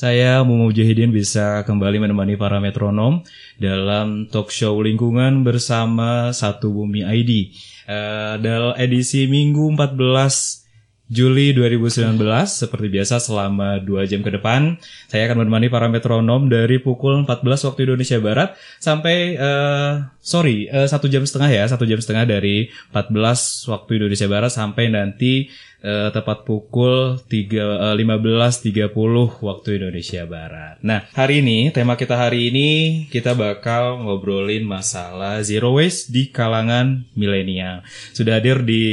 Saya Mumu Mujahidin bisa kembali menemani para metronom dalam talk show lingkungan bersama Satu Bumi ID. Eh, dalam edisi Minggu 14 Juli 2019 seperti biasa selama 2 jam ke depan saya akan menemani para metronom dari pukul 14 waktu Indonesia Barat sampai eh, sorry eh, satu jam setengah ya satu jam setengah dari 14 waktu Indonesia Barat sampai nanti eh, tepat pukul 3 eh, 15.30 waktu Indonesia Barat. Nah, hari ini tema kita hari ini kita bakal ngobrolin masalah zero waste di kalangan milenial. Sudah hadir di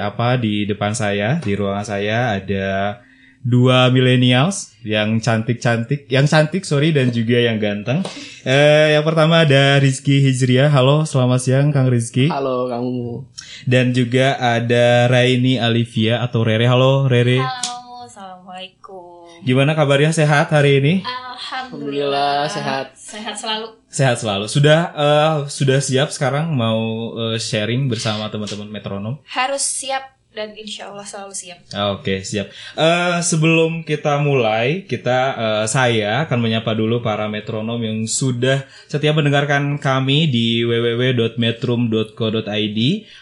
apa di depan saya, di ruangan saya ada dua millennials yang cantik-cantik, yang cantik sorry dan juga yang ganteng. Eh, yang pertama ada Rizky Hijriah. Halo, selamat siang Kang Rizky. Halo kamu. Dan juga ada Raini Alivia atau Rere. Halo Rere. Halo, assalamualaikum. Gimana kabarnya sehat hari ini? Alhamdulillah Alhamdulillah, sehat. Sehat selalu. Sehat selalu. Sudah eh, sudah siap sekarang mau eh, sharing bersama teman-teman metronom? Harus siap dan insya Allah selalu siap. Oke, siap. Eh, sebelum kita mulai, kita eh, saya akan menyapa dulu para metronom yang sudah setia mendengarkan kami di www.metrum.co.id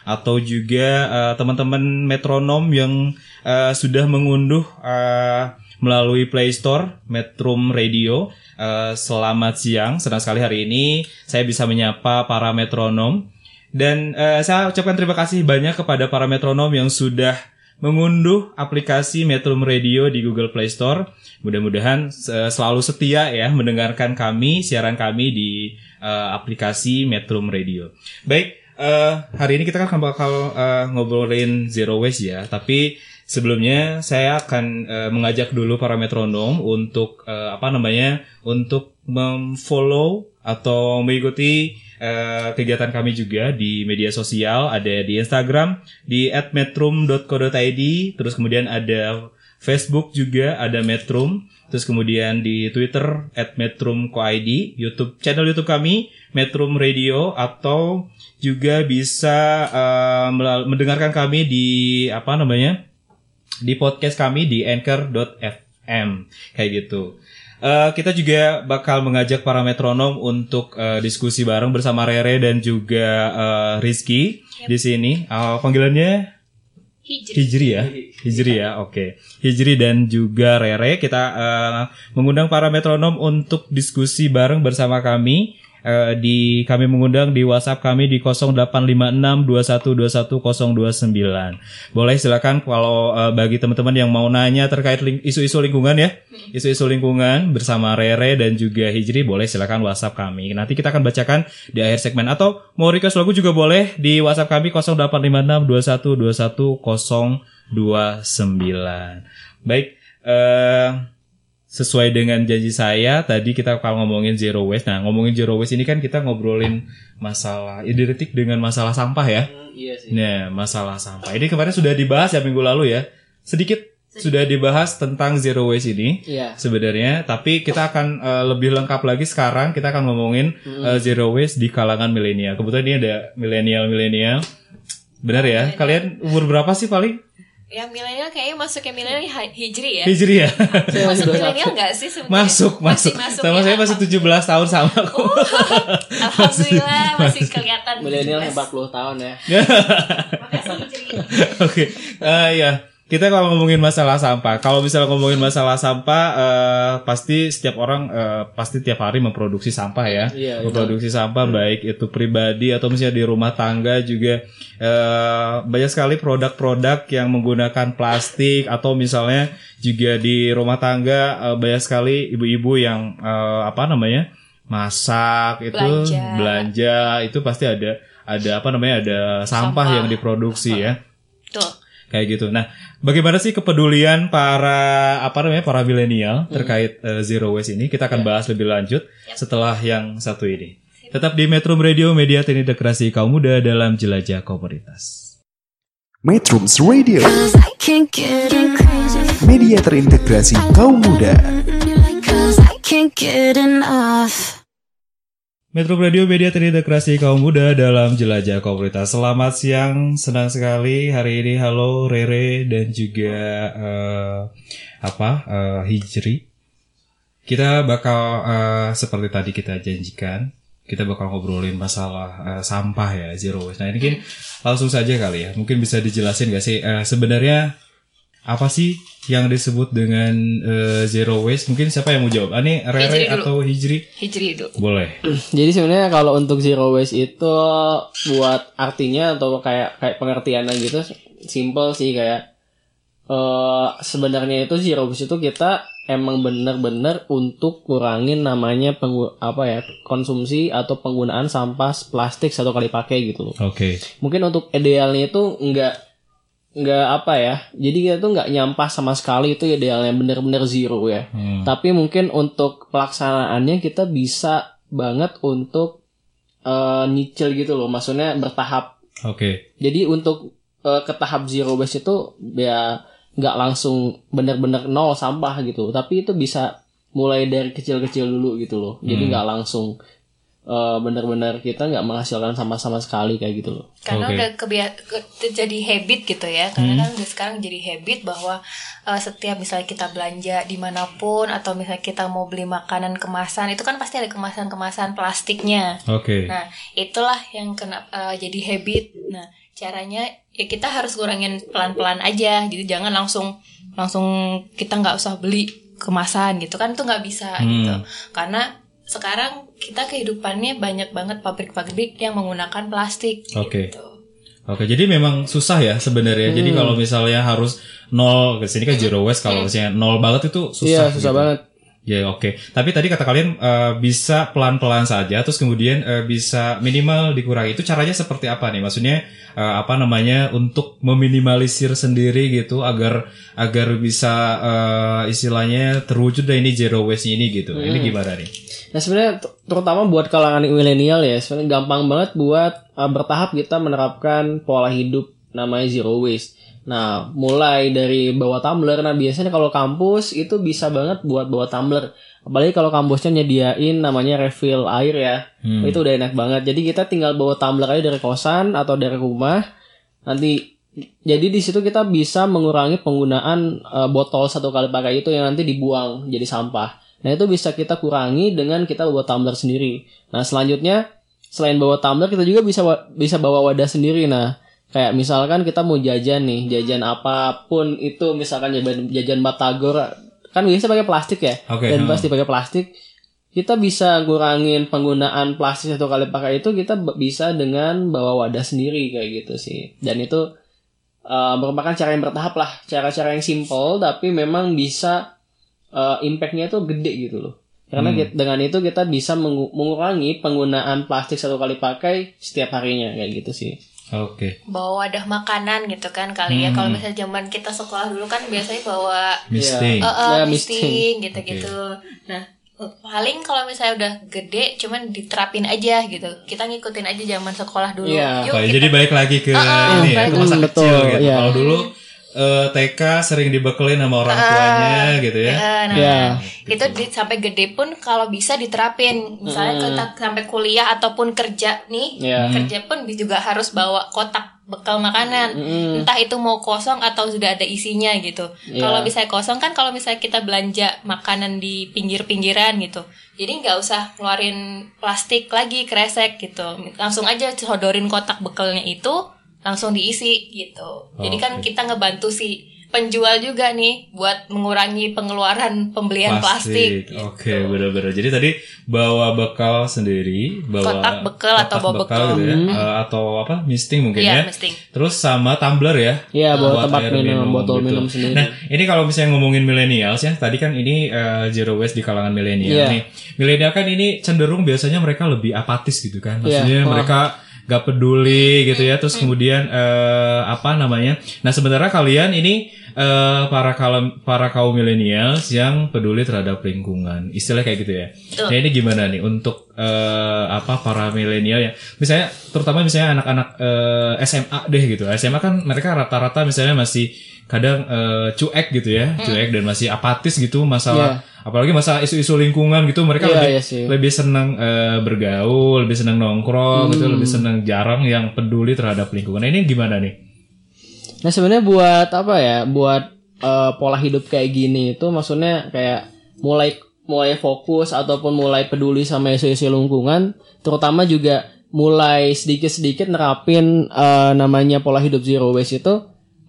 atau juga eh, teman-teman metronom yang eh, sudah mengunduh eh, melalui Play Store Metrum Radio. Eh, selamat siang. Senang sekali hari ini saya bisa menyapa para metronom dan eh, saya ucapkan terima kasih banyak kepada para metronom yang sudah mengunduh aplikasi Metrum Radio di Google Play Store. Mudah-mudahan eh, selalu setia ya mendengarkan kami, siaran kami di eh, aplikasi Metrum Radio. Baik, eh, hari ini kita kan bakal eh, ngobrolin zero waste ya, tapi sebelumnya saya akan eh, mengajak dulu para metronom untuk eh, apa namanya? untuk memfollow atau mengikuti eh, kegiatan kami juga di media sosial ada di Instagram di @metrum.co.id terus kemudian ada Facebook juga ada Metrum terus kemudian di Twitter @metrum.co.id YouTube channel YouTube kami Metrum Radio atau juga bisa melal- mendengarkan kami di apa namanya di podcast kami di anchor.fm kayak gitu. Eh, kita juga bakal mengajak para metronom untuk eh, diskusi bareng bersama Rere dan juga eh, Rizky di sini. Eh, panggilannya Hijri. Hijri ya, Hijri ya, oke. Hijri dan juga Rere kita eh, mengundang para metronom untuk diskusi bareng bersama kami. Eh, di kami mengundang di WhatsApp kami di 085621210029. Boleh silakan kalau eh, bagi teman-teman yang mau nanya terkait ling- isu-isu lingkungan ya, isu-isu lingkungan bersama Rere dan juga Hijri boleh silakan WhatsApp kami. Nanti kita akan bacakan di akhir segmen atau mau request lagu juga boleh di WhatsApp kami 085621210029. Baik, eh sesuai dengan janji saya tadi kita akan ngomongin zero waste. Nah, ngomongin zero waste ini kan kita ngobrolin masalah identik dengan masalah sampah ya. Hmm, iya sih. Nah, masalah sampah. Ini kemarin sudah dibahas ya minggu lalu ya. Sedikit sudah dibahas tentang zero waste ini Iya. sebenarnya, tapi kita akan eh, lebih lengkap lagi sekarang kita akan ngomongin eh, zero waste di kalangan milenial. Kebetulan ini ada milenial-milenial. Benar ya? Kalian umur berapa sih paling? Yang milenial kayaknya masuknya milenial hi- hijri ya. Hijri ya? Saya masih Masuk 21. milenial nggak sih sebenarnya? masuk, masuk. Masih Sama ya, saya masih 17 tahun sama aku. Alhamdulillah masih kelihatan. Milenial 17. 40 tahun ya. Makasih hijri. Oke, Eh, ya. Kita kalau ngomongin masalah sampah, kalau misalnya ngomongin masalah sampah, eh, pasti setiap orang eh, pasti tiap hari memproduksi sampah ya, Iya, memproduksi sampah baik itu pribadi atau misalnya di rumah tangga juga eh, banyak sekali produk-produk yang menggunakan plastik atau misalnya juga di rumah tangga eh, banyak sekali ibu-ibu yang eh, apa namanya masak itu Belanja. belanja itu pasti ada ada apa namanya ada sampah, Sampah. yang diproduksi ya Tuh. Kayak gitu. Nah, bagaimana sih kepedulian para apa namanya para milenial terkait eh, zero waste ini? Kita akan bahas lebih lanjut setelah yang satu ini. Tetap di Metro Radio, media terintegrasi kaum muda dalam jelajah komunitas. Metrums Radio, media terintegrasi kaum muda. Metro Radio Media terintegrasi kaum muda dalam jelajah komunitas. Selamat siang, senang sekali hari ini. Halo Rere dan juga eh, apa eh, Hijri. Kita bakal eh, seperti tadi kita janjikan, kita bakal ngobrolin masalah eh, sampah ya zero. Nah ini mungkin langsung saja kali ya. Mungkin bisa dijelasin gak sih eh, sebenarnya apa sih yang disebut dengan eh, zero waste? Mungkin siapa yang mau jawab? Ah, Ini Rere Hijri dulu. atau Hijri? Hijri dulu. Boleh. Jadi sebenarnya kalau untuk zero waste itu buat artinya atau kayak kayak pengertiannya gitu simple sih kayak eh sebenarnya itu zero waste itu kita emang bener-bener untuk kurangin namanya penggu apa ya konsumsi atau penggunaan sampah plastik satu kali pakai gitu loh. Oke. Mungkin untuk idealnya itu enggak enggak apa ya. Jadi kita tuh enggak nyampah sama sekali itu idealnya bener-bener zero ya. Hmm. Tapi mungkin untuk pelaksanaannya kita bisa banget untuk eh, nyicil gitu loh. Maksudnya bertahap. Oke. Jadi untuk eh, ke tahap zero waste itu ya nggak langsung bener-bener nol sampah gitu. Tapi itu bisa mulai dari kecil-kecil dulu gitu loh. Jadi nggak langsung eh, bener-bener kita nggak menghasilkan sama-sama sekali kayak gitu loh. Karena Oke. udah kebia- ke- jadi habit gitu ya. Karena kan udah sekarang jadi habit bahwa eh, setiap misalnya kita belanja di mana pun atau misalnya kita mau beli makanan kemasan itu kan pasti ada kemasan-kemasan plastiknya. Oke. Nah, itulah yang kena eh, jadi habit. Nah, caranya ya kita harus kurangin pelan-pelan aja. Jadi jangan langsung langsung kita nggak usah beli kemasan gitu kan itu nggak bisa gitu. Karena sekarang kita kehidupannya banyak banget pabrik-pabrik yang menggunakan plastik. Oke. gitu. Oke, jadi memang susah ya sebenarnya. Jadi kalau misalnya harus nol ke sini kan zero waste kalau misalnya nol banget itu susah. Iya susah gitu. banget. Ya oke. Tapi tadi kata kalian eh, bisa pelan-pelan saja, terus kemudian eh, bisa minimal dikurangi. Itu caranya seperti apa nih? Maksudnya eh, apa namanya untuk meminimalisir sendiri gitu agar agar bisa eh, istilahnya terwujud dari ini zero waste ini gitu. Ini gimana nih? Nah sebenarnya terutama buat kalangan milenial ya sebenarnya gampang banget buat uh, bertahap kita menerapkan pola hidup namanya zero waste. Nah mulai dari bawa tumbler, nah biasanya kalau kampus itu bisa banget buat bawa tumbler. Apalagi kalau kampusnya nyediain namanya refill air ya, Hmm. itu udah enak banget. Jadi kita tinggal bawa tumbler aja dari kosan atau dari rumah. Nanti jadi di situ kita bisa mengurangi penggunaan uh, botol satu kali pakai itu yang nanti dibuang jadi sampah. Nah itu bisa kita kurangi dengan kita bawa tumbler sendiri. Nah selanjutnya selain bawa tumbler kita juga bisa bisa bawa wadah sendiri. Nah kayak misalkan kita mau jajan nih, jajan apa pun itu misalkan jajan, jajan batagor kan biasa pakai plastik ya. Oke, Dan hmm. pasti pakai plastik. Kita bisa ngurangin penggunaan plastik satu kali pakai itu kita bisa dengan bawa wadah sendiri kayak gitu sih. Dan itu uh, merupakan cara yang bertahap lah, cara-cara yang simple tapi memang bisa uh, impactnya itu gede gitu loh. Karena Hmm. kit- dengan itu kita bisa mengu- mengurangi penggunaan plastik satu kali pakai setiap harinya kayak gitu sih. Oke. Bawa wadah makanan gitu kan kali ya. Kalau misalnya zaman kita sekolah dulu kan biasanya bawa Misting. Eh, Ya, misting gitu-gitu. Nah, eh, paling kalau misalnya udah gede cuman diterapin aja gitu. Kita ngikutin aja zaman sekolah dulu. Iya. Yuk Oke, kita jadi balik lagi ke Ah, ini ya, ke masa lagi. kecil gitu. iya. Kalau dulu eh, TK sering dibekelin sama orang tuanya gitu ya. Eh, nah, Ya. itu di- sampai gede pun kalau bisa diterapin. Misalnya kita sampai kuliah ataupun kerja nih, Ya. kerja pun juga harus bawa kotak bekal makanan. Entah itu mau kosong atau sudah ada isinya gitu. Ya. Kalau misalnya kosong kan kalau misalnya kita belanja makanan di pinggir-pinggiran gitu. Jadi nggak usah keluarin plastik lagi kresek gitu. Langsung aja sodorin kotak bekalnya itu langsung diisi gitu. Jadi kan kita ngebantu si penjual juga nih buat mengurangi pengeluaran pembelian plastik. gitu. Oke, benar-benar. Jadi tadi bawa bekal sendiri, bawa Kotak bekal atau bawa bekal. gitu ya, Eh, atau apa? Misting mungkin Iya, ya. misting. Terus sama tumbler ya. Iya, bawa Buat tempat air minum, botol gitu. minum sendiri. Nah, ini kalau misalnya ngomongin millennials ya, tadi kan ini eh, zero waste di kalangan milenial Iya. nih. Milenial kan ini cenderung biasanya mereka lebih apatis gitu kan. Maksudnya Iya. Oh. mereka gak peduli gitu ya. Terus kemudian eh, apa namanya? Nah, sebenarnya kalian ini eh, para kaum para kaum milenials yang peduli terhadap lingkungan. Istilah kayak gitu ya. Betul. Nah, ini gimana nih untuk eh, apa para milenial ya? Misalnya terutama misalnya anak-anak eh, SMA deh gitu. SMA kan mereka rata-rata misalnya masih kadang eh, cuek gitu ya, Hmm. cuek dan masih apatis gitu masalah apalagi masalah isu-isu lingkungan gitu mereka Iya, lebih sih. lebih senang eh, bergaul, lebih senang nongkrong gitu, Hmm. lebih senang jarang yang peduli terhadap lingkungan. Nah, ini gimana nih? Nah sebenarnya buat apa ya? Buat eh, pola hidup kayak gini itu maksudnya kayak mulai mulai fokus ataupun mulai peduli sama isu-isu lingkungan, terutama juga mulai sedikit-sedikit nerapin eh, namanya pola hidup zero waste itu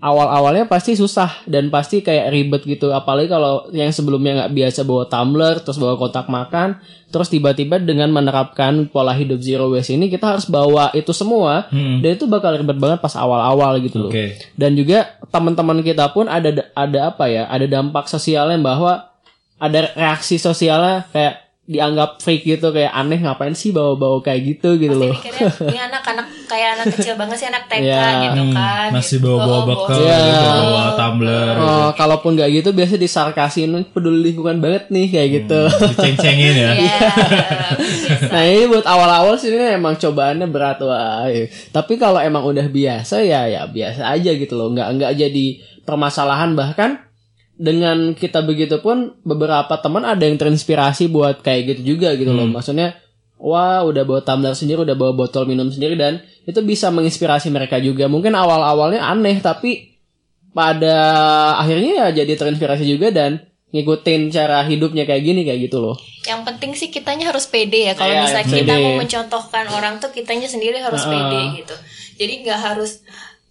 awal-awalnya pasti susah dan pasti kayak ribet gitu apalagi kalau yang sebelumnya nggak biasa bawa tumbler terus bawa kotak makan terus tiba-tiba dengan menerapkan pola hidup zero waste ini kita harus bawa itu semua Hmm. dan itu bakal ribet banget pas awal-awal gitu loh Oke. dan juga teman-teman kita pun ada ada apa ya ada dampak sosialnya bahwa ada reaksi sosialnya kayak dianggap freak gitu kayak aneh ngapain sih bawa-bawa kayak gitu gitu loh Mikirnya ini anak-anak kayak anak kecil banget sih anak TK Iya. gitu kan. Hmm, Masih Gitu. bawa-bawa bekal, Iya. gitu, bawa tumbler, Oh, kalaupun nggak gitu biasa disarkasin peduli lingkungan banget nih kayak gitu. diceng-cengin ya. Iya. nah ini buat awal-awal sih ini emang cobaannya berat wah. Tapi kalau emang udah biasa ya ya biasa aja gitu loh. Nggak nggak jadi permasalahan bahkan dengan kita begitu pun beberapa teman ada yang terinspirasi buat kayak gitu juga gitu loh. Maksudnya wah udah bawa tumbler sendiri, udah bawa botol minum sendiri dan itu bisa menginspirasi mereka juga. Mungkin awal-awalnya aneh tapi pada akhirnya ya jadi terinspirasi juga dan ngikutin cara hidupnya kayak gini kayak gitu loh. Yang penting sih kitanya harus pede ya. Kalau Iya, misalnya pede. kita mau mencontohkan orang tuh kitanya sendiri harus Heeh. pede gitu. Jadi nggak harus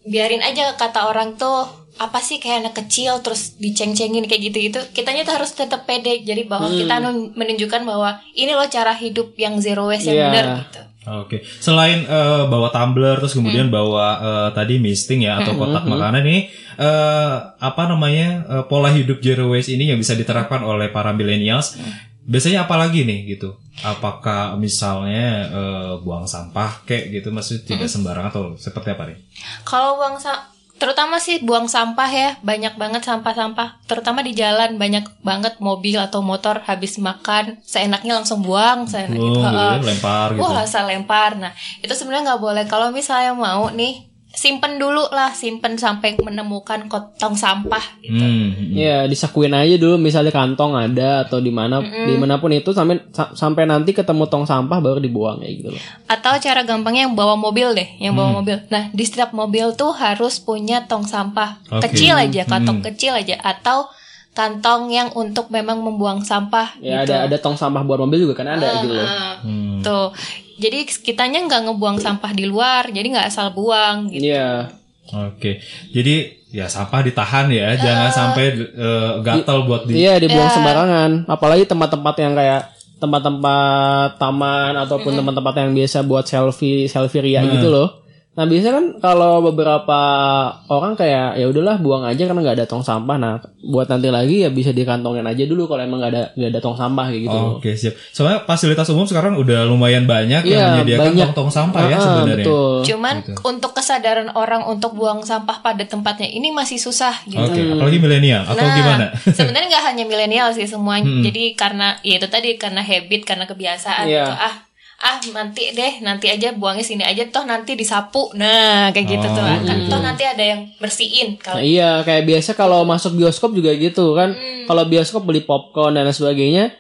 biarin aja kata orang tuh apa sih kayak anak kecil terus diceng-cengin kayak gitu gitu. Kitanya tuh harus tetap pede. Jadi bahwa Hmm. kita nun- menunjukkan bahwa ini loh cara hidup yang zero waste yang Iya. benar gitu. Oke, selain eh, bawa tumbler terus kemudian Hmm. bawa eh, tadi misting ya atau kotak makanan ini eh, apa namanya eh, pola hidup zero waste ini yang bisa diterapkan oleh para millennials. Hmm. Biasanya apa lagi nih gitu? Apakah misalnya eh, buang sampah kayak gitu maksudnya tidak Hmm. sembarangan atau seperti apa nih? Kalau buang sa- terutama sih buang sampah ya, banyak banget sampah-sampah. Terutama di jalan banyak banget mobil atau motor habis makan seenaknya langsung buang, seenaknya. Oh, gitu lempar gitu. Wah, asal lempar. Nah, itu sebenarnya nggak boleh. Kalau misalnya mau nih, simpen dulu lah, simpen sampai menemukan kotong sampah gitu. Hmm. Ya disakuin aja dulu misalnya kantong ada atau di mana di mana pun itu sampai sa- sampai nanti ketemu tong sampah baru dibuang kayak gitu loh. Atau cara gampangnya yang bawa mobil deh, yang Hmm. bawa mobil. Nah, di setiap mobil tuh harus punya tong sampah Oke. kecil aja, kantong Hmm. kecil aja, atau kantong yang untuk memang membuang sampah. Ya gitu. ada ada tong sampah buat mobil juga kan ada gitu loh. Ah, Hmm. Tuh, jadi kitanya nggak ngebuang sampah di luar, jadi nggak asal buang gitu. Iya. Oke, jadi ya sampah ditahan ya, jangan sampai eh, gatal buat di. Iya dibuang sembarangan. Apalagi tempat-tempat yang kayak tempat-tempat taman ataupun tempat-tempat yang biasa buat selfie selfie ria gitu loh. Nah biasanya kan kalau beberapa orang kayak ya udahlah buang aja karena nggak ada tong sampah. Nah buat nanti lagi ya bisa dikantongin aja dulu kalau emang nggak ada nggak ada tong sampah kayak gitu. Oke siap. Soalnya fasilitas umum sekarang udah lumayan banyak yang Iya, menyediakan banyak. tong-tong sampah ya Ah, sebenarnya. Betul. Cuman Gitu. untuk kesadaran orang untuk buang sampah pada tempatnya ini masih susah gitu. Oke, apalagi milenial atau Nah, gimana? sebenarnya nggak hanya milenial sih semuanya. Hmm. Jadi karena ya itu tadi karena habit, karena kebiasaan Iya. gitu. Ah, ah nanti deh, nanti aja buangnya sini aja toh nanti disapu. Nah, kayak gitu Oh, tuh. Kan gitu. toh nanti ada yang bersihin Nah, kalau iya kayak biasa kalau masuk bioskop juga gitu kan. Kalau bioskop beli popcorn dan sebagainya.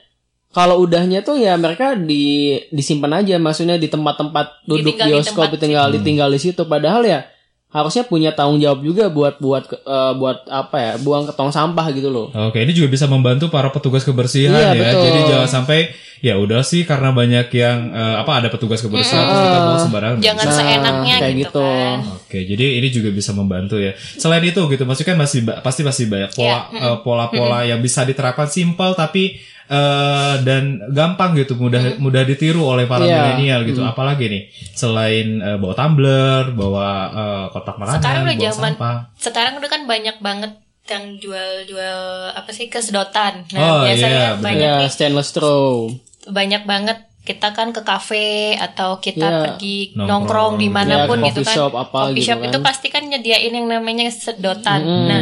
Kalau udahnya tuh ya mereka di disimpan aja maksudnya di tempat-tempat duduk Ditinggal di bioskop tempat tinggal ditinggal di situ padahal ya harusnya punya tanggung jawab juga buat buat eh, buat apa ya buang ke tong sampah gitu loh. Oke, ini juga bisa membantu para petugas kebersihan Iya, ya. betul. Jadi jangan sampai ya udah sih karena banyak yang eh, apa ada petugas kebersihan terus kita buang sembarangan. jangan Nah, seenaknya kayak gitu, gitu. kan. Oke, jadi ini juga bisa membantu ya. Selain itu gitu, maksudnya kan masih pasti masih banyak pola Iya, eh, pola-pola yang bisa diterapkan simpel tapi eh, dan gampang gitu, mudah mudah ditiru oleh para Iya. milenial gitu. Apalagi nih, selain eh, bawa tumbler, bawa eh, kotak makanan, Sekarang udah zaman sampah. sekarang udah kan banyak banget yang jual-jual apa sih kesedotan. Oh, Nah, biasanya iya, betul. banyak Ya nih stainless straw. banyak banget kita kan ke kafe atau kita Iya. pergi Nongkrong. nongkrong di mana pun ke gitu coffee kan shop apa coffee gitu shop kan. itu pasti kan nyediain yang namanya sedotan nah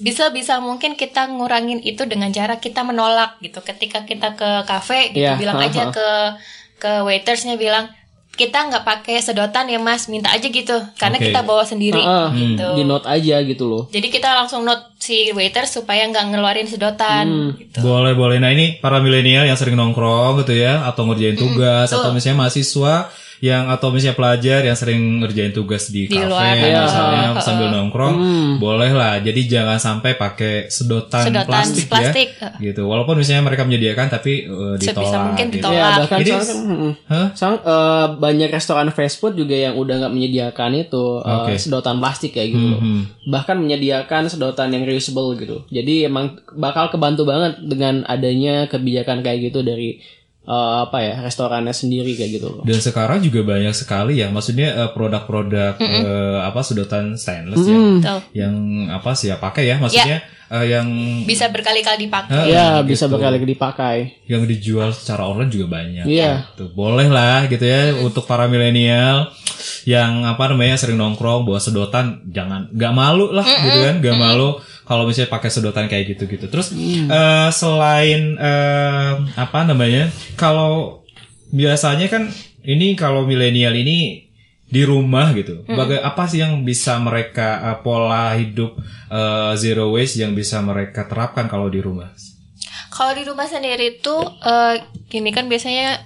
bisa bisa mungkin kita ngurangin itu dengan cara kita menolak gitu ketika kita ke kafe gitu Iya, bilang aja ke ke waitersnya bilang kita nggak pakai sedotan ya mas minta aja gitu karena Oke. kita bawa sendiri Ah, gitu di note aja gitu loh jadi kita langsung note si waiter supaya nggak ngeluarin sedotan Hmm. gitu. Boleh boleh. Nah ini para milenial yang sering nongkrong gitu ya, atau ngerjain tugas, atau betul. misalnya mahasiswa yang atau misalnya pelajar yang sering ngerjain tugas di, Di kafe luar. misalnya Iya. sambil nongkrong, boleh lah. Jadi jangan sampai pakai sedotan, Sedotan plastik, plastik. ya, gitu. Walaupun misalnya mereka menyediakan tapi uh, ditolak. Sebisa mungkin gitu. ditolak. ya bahkan Jadi- soalnya kan, mm-mm. Hah? Sang- eh, banyak restoran fast food juga yang udah nggak menyediakan itu eh, Oke. sedotan plastik kayak gitu loh. Mhm. bahkan menyediakan sedotan yang reusable gitu jadi emang bakal kebantu banget dengan adanya kebijakan kayak gitu dari eh, apa ya restorannya sendiri kayak gitu loh Dan sekarang juga banyak sekali ya, maksudnya uh, produk-produk uh, apa sedotan stainless ya, Betul. yang apa sih ya pakai ya, maksudnya uh, yang bisa berkali-kali dipakai Ah, ya gitu. bisa berkali-kali dipakai yang dijual secara online juga banyak. Iya. Gitu. Boleh lah gitu ya untuk para milenial yang apa namanya sering nongkrong bawa sedotan jangan nggak malu lah gitu kan nggak malu kalau misalnya pakai sedotan kayak gitu gitu terus eh, selain eh, apa namanya kalau biasanya kan ini kalau milenial ini di rumah gitu. Baga apa sih yang bisa mereka eh, pola hidup eh, zero waste yang bisa mereka terapkan kalau di rumah? Kalau di rumah sendiri tuh eh, gini kan biasanya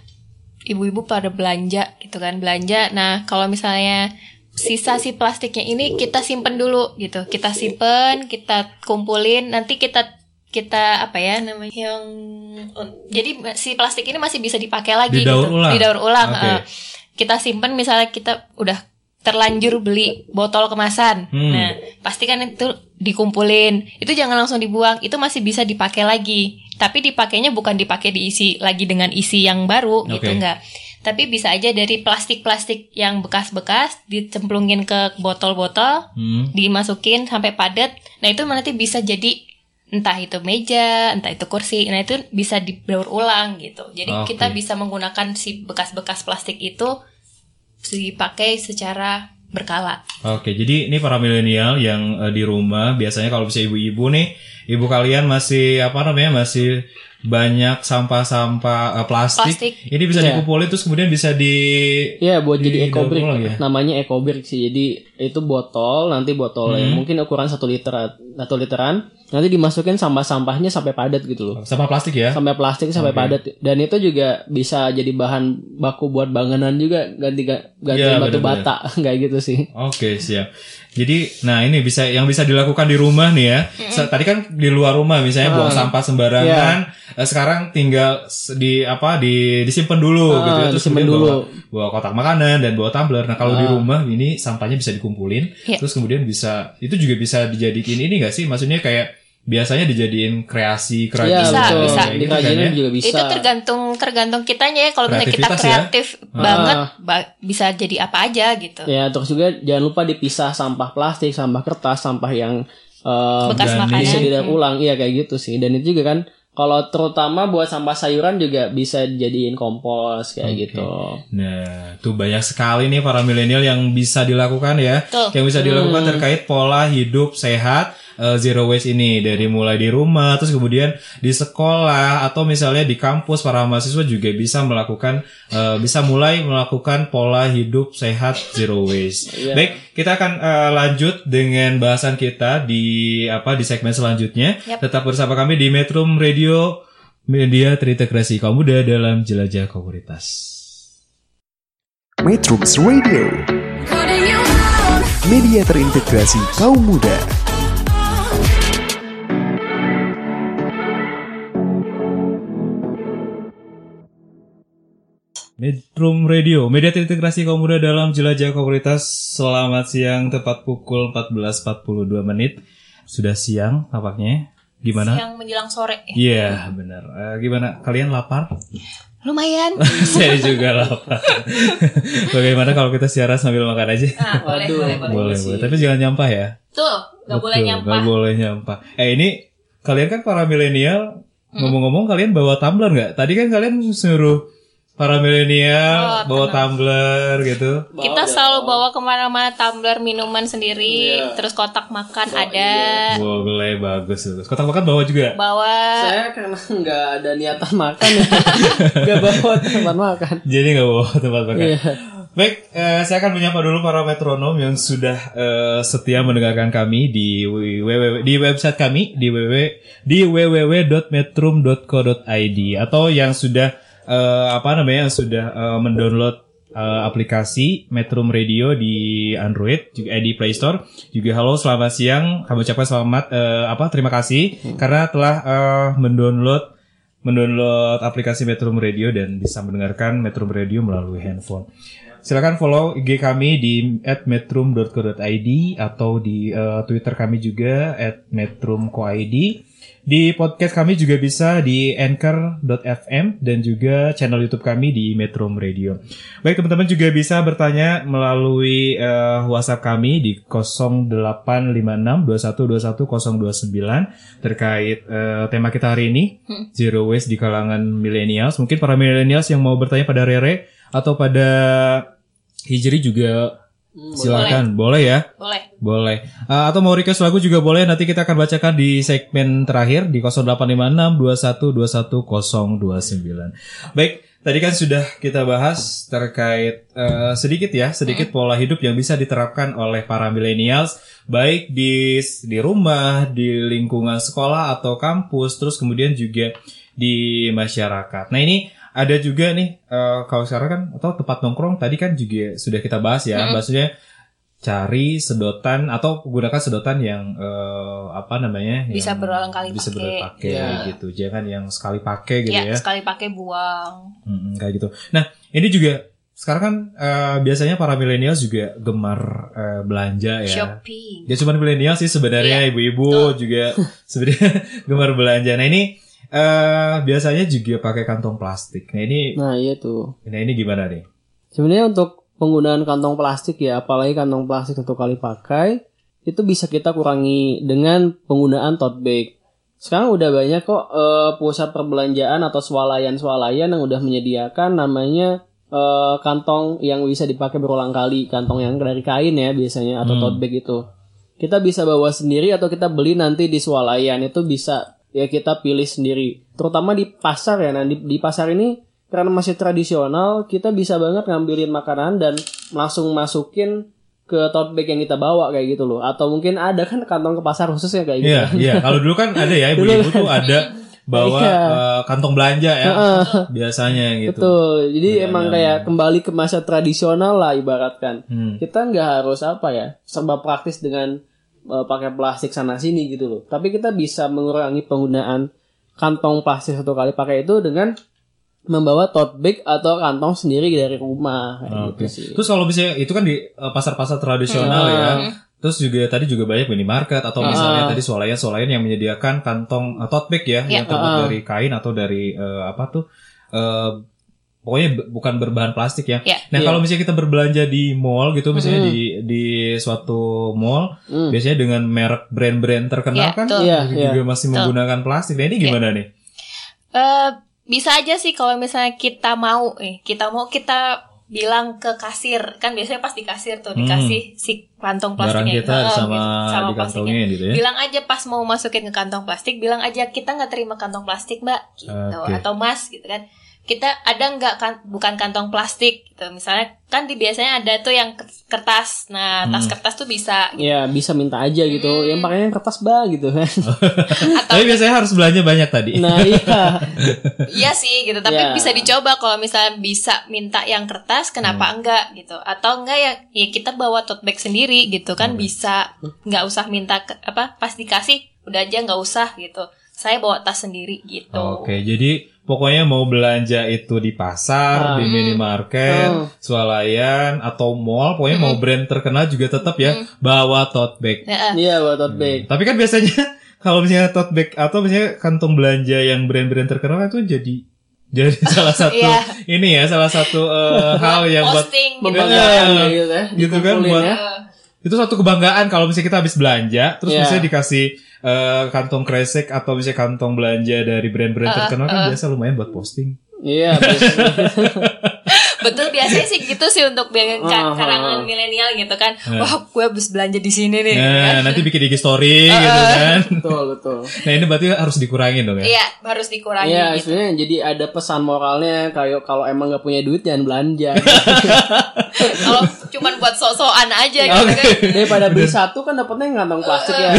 ibu-ibu pada belanja gitu kan belanja. Nah kalau misalnya sisa si plastiknya ini kita simpen dulu gitu. Kita simpen, kita kumpulin, nanti kita kita apa ya namanya yang jadi si plastik ini masih bisa dipakai lagi Didaur gitu. ulang. Didaur ulang. Oke. eh. kita simpen misalnya kita udah terlanjur beli botol kemasan. Hmm. Nah, pastikan itu dikumpulin. Itu jangan langsung dibuang. Itu masih bisa dipakai lagi. Tapi dipakainya bukan dipakai diisi lagi dengan isi yang baru gitu Oke. enggak. Tapi bisa aja dari plastik-plastik yang bekas-bekas dicemplungin ke botol-botol, Hmm. dimasukin sampai padat. Nah, itu nanti bisa jadi entah itu meja, entah itu kursi. Nah, itu bisa didaur ulang gitu. Jadi Oke. kita bisa menggunakan si bekas-bekas plastik itu dipakai secara berkala. Oke, jadi ini para milenial yang eh, di rumah biasanya kalau bisa ibu-ibu nih, ibu kalian masih apa namanya masih banyak sampah-sampah eh, plastik. Plastik. Ini bisa Iya. dikumpulin terus kemudian bisa di Iya buat jadi Didaur eco brick ya? namanya eco brick sih jadi itu botol nanti botol yang Hmm. mungkin ukuran satu liter satu literan nanti dimasukin sampah-sampahnya sampai padat gitu loh sampah plastik ya. sampai plastik sampai Oke. padat dan itu juga bisa jadi bahan baku buat bangunan juga ganti ganti Iya, batu bener-bener. bata kayak gitu sih Oke, siap. Jadi, nah ini bisa yang bisa dilakukan di rumah nih ya. Tadi kan di luar rumah misalnya buang sampah sembarangan. Eh, Sekarang tinggal di apa di disimpan dulu Ah, gitu ya. Terus disimpan kemudian dulu. bawa, bawa kotak makanan dan bawa tumbler. Nah, kalau di rumah ini sampahnya bisa dikumpulin. Iya. Terus kemudian bisa itu juga bisa dijadiin ini gak sih? Maksudnya kayak biasanya dijadiin kreasi Iya kerajinan Bisa, betul bisa. gitu kan ya. juga bisa Itu tergantung tergantung kitanya ya. Kalau misalnya kita ya. kreatif banget, Ah. ba- bisa jadi apa aja gitu. ya terus juga jangan lupa dipisah sampah plastik sampah kertas sampah yang eh, Bekas makanan. bisa didaur ulang iya kayak gitu sih dan itu juga kan kalau terutama buat sampah sayuran juga bisa dijadiin kompos kayak Oke. gitu Nah, tuh banyak sekali nih para milenial yang bisa dilakukan ya. Betul. Yang bisa dilakukan terkait pola hidup sehat eh, zero waste ini dari mulai di rumah terus kemudian di sekolah atau misalnya di kampus para mahasiswa juga bisa melakukan eh, bisa mulai melakukan pola hidup sehat zero waste. Baik, kita akan eh, lanjut dengan bahasan kita di apa di segmen selanjutnya. Yap. Tetap bersama kami di Metrum Radio Media terintegrasi kaum muda dalam jelajah komunitas. Metrums Radio, media terintegrasi kaum muda. Metrum Radio, media terintegrasi kaum muda dalam jelajah komunitas. Selamat siang, tepat pukul 14.42 menit. Sudah siang tampaknya. Gimana? Yang menjelang sore. ya. Iya, benar. Eh, gimana? Kalian lapar? Lumayan. Saya juga lapar. Bagaimana kalau kita siaran sambil makan aja? Nah, boleh, boleh, boleh. boleh, boleh. Tapi jangan nyampah ya. Tuh, nggak boleh nyampah. nggak boleh nyampah. Eh ini kalian kan para milenial Hmm. ngomong-ngomong kalian bawa tumbler nggak? Tadi kan kalian suruh para milenial Oh, bawa tumbler gitu. Kita selalu bawa ke mana-mana tumbler minuman sendiri, Iya. terus kotak makan ada, Boleh bagus bagus. Kotak makan bawa juga. bawa Saya karena nggak ada niatan makan ya, nggak bawa tempat makan. Jadi nggak bawa tempat makan. Iya. Baik, eh, saya akan menyapa dulu para metronom yang sudah eh, setia mendengarkan kami di www di website kami di www di www.metrum.co.id atau yang sudah eh, apa namanya sudah eh, mendownload eh, aplikasi Metrum Radio di Android juga eh, di Play Store. Juga halo selamat siang. Kami ucapkan selamat eh, apa terima kasih karena telah eh, mendownload mendownload aplikasi Metrum Radio dan bisa mendengarkan Metrum Radio melalui handphone. Silakan follow IG kami di @metrum.co.id atau di eh, Twitter kami juga @metrum.co.id. Di podcast kami juga bisa di anchor.fm dan juga channel YouTube kami di Metrum Radio. Baik teman-teman juga bisa bertanya melalui eh, WhatsApp kami di 085621210029 terkait eh, tema kita hari ini zero waste di kalangan millennials. Mungkin para millennials yang mau bertanya pada Rere atau pada Hijri juga silakan boleh. ya. boleh. Boleh. Eh, atau mau request lagu juga boleh. Nanti kita akan bacakan di segmen terakhir di 0856 Baik, tadi kan sudah kita bahas terkait eh, sedikit ya, sedikit pola hidup yang bisa diterapkan oleh para millennials baik di di rumah, di lingkungan sekolah atau kampus, terus kemudian juga di masyarakat. Nah, ini ada juga nih eh, kalau sekarang kan atau tempat nongkrong tadi kan juga sudah kita bahas ya, maksudnya cari sedotan atau gunakan sedotan yang eh, apa namanya Bisa berulang kali bisa pakai. berulang pakai Iya. gitu jangan yang sekali pakai gitu ya, ya, sekali pakai buang. Mm-mm, kayak gitu nah ini juga sekarang kan eh, biasanya para milenial juga gemar eh, belanja ya Shopping. dia cuma milenial sih sebenarnya Iya, ibu-ibu juga sebenarnya gemar belanja nah ini eh biasanya juga pakai kantong plastik nah ini Nah iya tuh. nah ini gimana nih Sebenarnya untuk penggunaan kantong plastik ya, apalagi kantong plastik satu kali pakai, itu bisa kita kurangi dengan penggunaan tote bag. Sekarang udah banyak kok eh, pusat perbelanjaan atau swalayan-swalayan yang udah menyediakan namanya eh, kantong yang bisa dipakai berulang kali, kantong yang dari kain ya biasanya atau Hmm. tote bag itu. Kita bisa bawa sendiri atau kita beli nanti di swalayan itu bisa ya kita pilih sendiri. Terutama di pasar ya. Nah, di, di pasar ini karena masih tradisional, kita bisa banget ngambilin makanan dan langsung masukin ke tote bag yang kita bawa kayak gitu loh. Atau mungkin ada kan kantong ke pasar khususnya kayak gitu. Iya, iya. Kalau dulu kan ada ya ibu-ibu tuh ada bawa Iya. eh, kantong belanja ya biasanya gitu. Betul. Jadi Iya, emang iya, kayak kembali ke masa tradisional lah ibaratkan. Hmm. Kita nggak harus apa ya, serba praktis dengan uh, pakai plastik sana sini gitu loh. Tapi kita bisa mengurangi penggunaan kantong plastik satu kali pakai itu dengan membawa tote bag atau kantong sendiri dari rumah kayak Oke. gitu sih. Terus kalau misalnya itu kan di eh, pasar-pasar tradisional Hmm. ya. Terus juga tadi juga banyak minimarket atau misalnya Ah. tadi swalayan-swalayan yang menyediakan kantong eh, tote bag ya yang Iya. terbuat Ah. dari kain atau dari eh, apa tuh eh, pokoknya bukan berbahan plastik ya. Iya. Nah, Iya. kalau misalnya kita berbelanja di mall gitu misalnya di di suatu mall Hmm. biasanya dengan merek brand-brand terkenal Iya, kan. Iya, juga iya. masih Betul. menggunakan plastik. Nah, ini gimana nih? Eh bisa aja sih kalau misalnya kita mau eh kita mau kita bilang ke kasir kan biasanya pas di kasir tuh dikasih si kantong Hmm. Barang plastiknya kita Heeh, sama gitu, dikantongin gitu ya. bilang aja pas mau masukin ke kantong plastik bilang aja kita nggak terima kantong plastik mbak gitu Oke. atau mas gitu kan kita ada nggak kan bukan kantong plastik gitu misalnya kan di biasanya ada tuh yang kertas nah tas Hmm. kertas tuh bisa gitu. Ya bisa minta aja gitu. Yang pakainya kertas bah gitu kan. Tapi biasanya harus belanja banyak tadi. nah iya. Iya sih gitu, tapi Ya. bisa dicoba kalau misalnya bisa minta yang kertas, kenapa Hmm. enggak gitu? Atau enggak ya, ya kita bawa tote bag sendiri gitu kan bisa, nggak usah minta ke- apa pas dikasih udah aja nggak usah gitu. Saya bawa tas sendiri gitu. Oke, jadi pokoknya mau belanja itu di pasar, Ah. di minimarket, Hmm. swalayan atau mall, pokoknya mau brand terkenal juga tetap ya bawa tote bag. Ya, Iya buat tote bag. Tapi kan biasanya kalau misalnya tote bag atau misalnya kantong belanja yang brand-brand terkenal itu jadi jadi salah satu Iya. ini ya salah satu eh, hal yang buat posting gitu. Membanggakan Iya. kayak gitu ya. Gitu kan, buat- ya. Eh, itu satu kebanggaan kalau misalnya kita habis belanja terus Iya. misalnya dikasih eh, kantong kresek atau misalnya kantong belanja dari brand-brand terkenal kan biasa lumayan buat posting Iya, biasanya. Betul biasanya sih gitu sih untuk biar Ah, karangan ah. milenial gitu kan. Wah, gue habis belanja di sini nih. Nah, kan. nanti bikin IG story gitu kan. betul, betul. Nah, ini berarti harus dikurangin dong ya. Iya, harus dikurangi Iya, gitu. sebenarnya jadi ada pesan moralnya kayak kalau emang nggak punya duit jangan belanja. Kalau cuman buat sok-sokan aja gitu kan. Daripada beli satu kan dapatnya kantong plastik ya.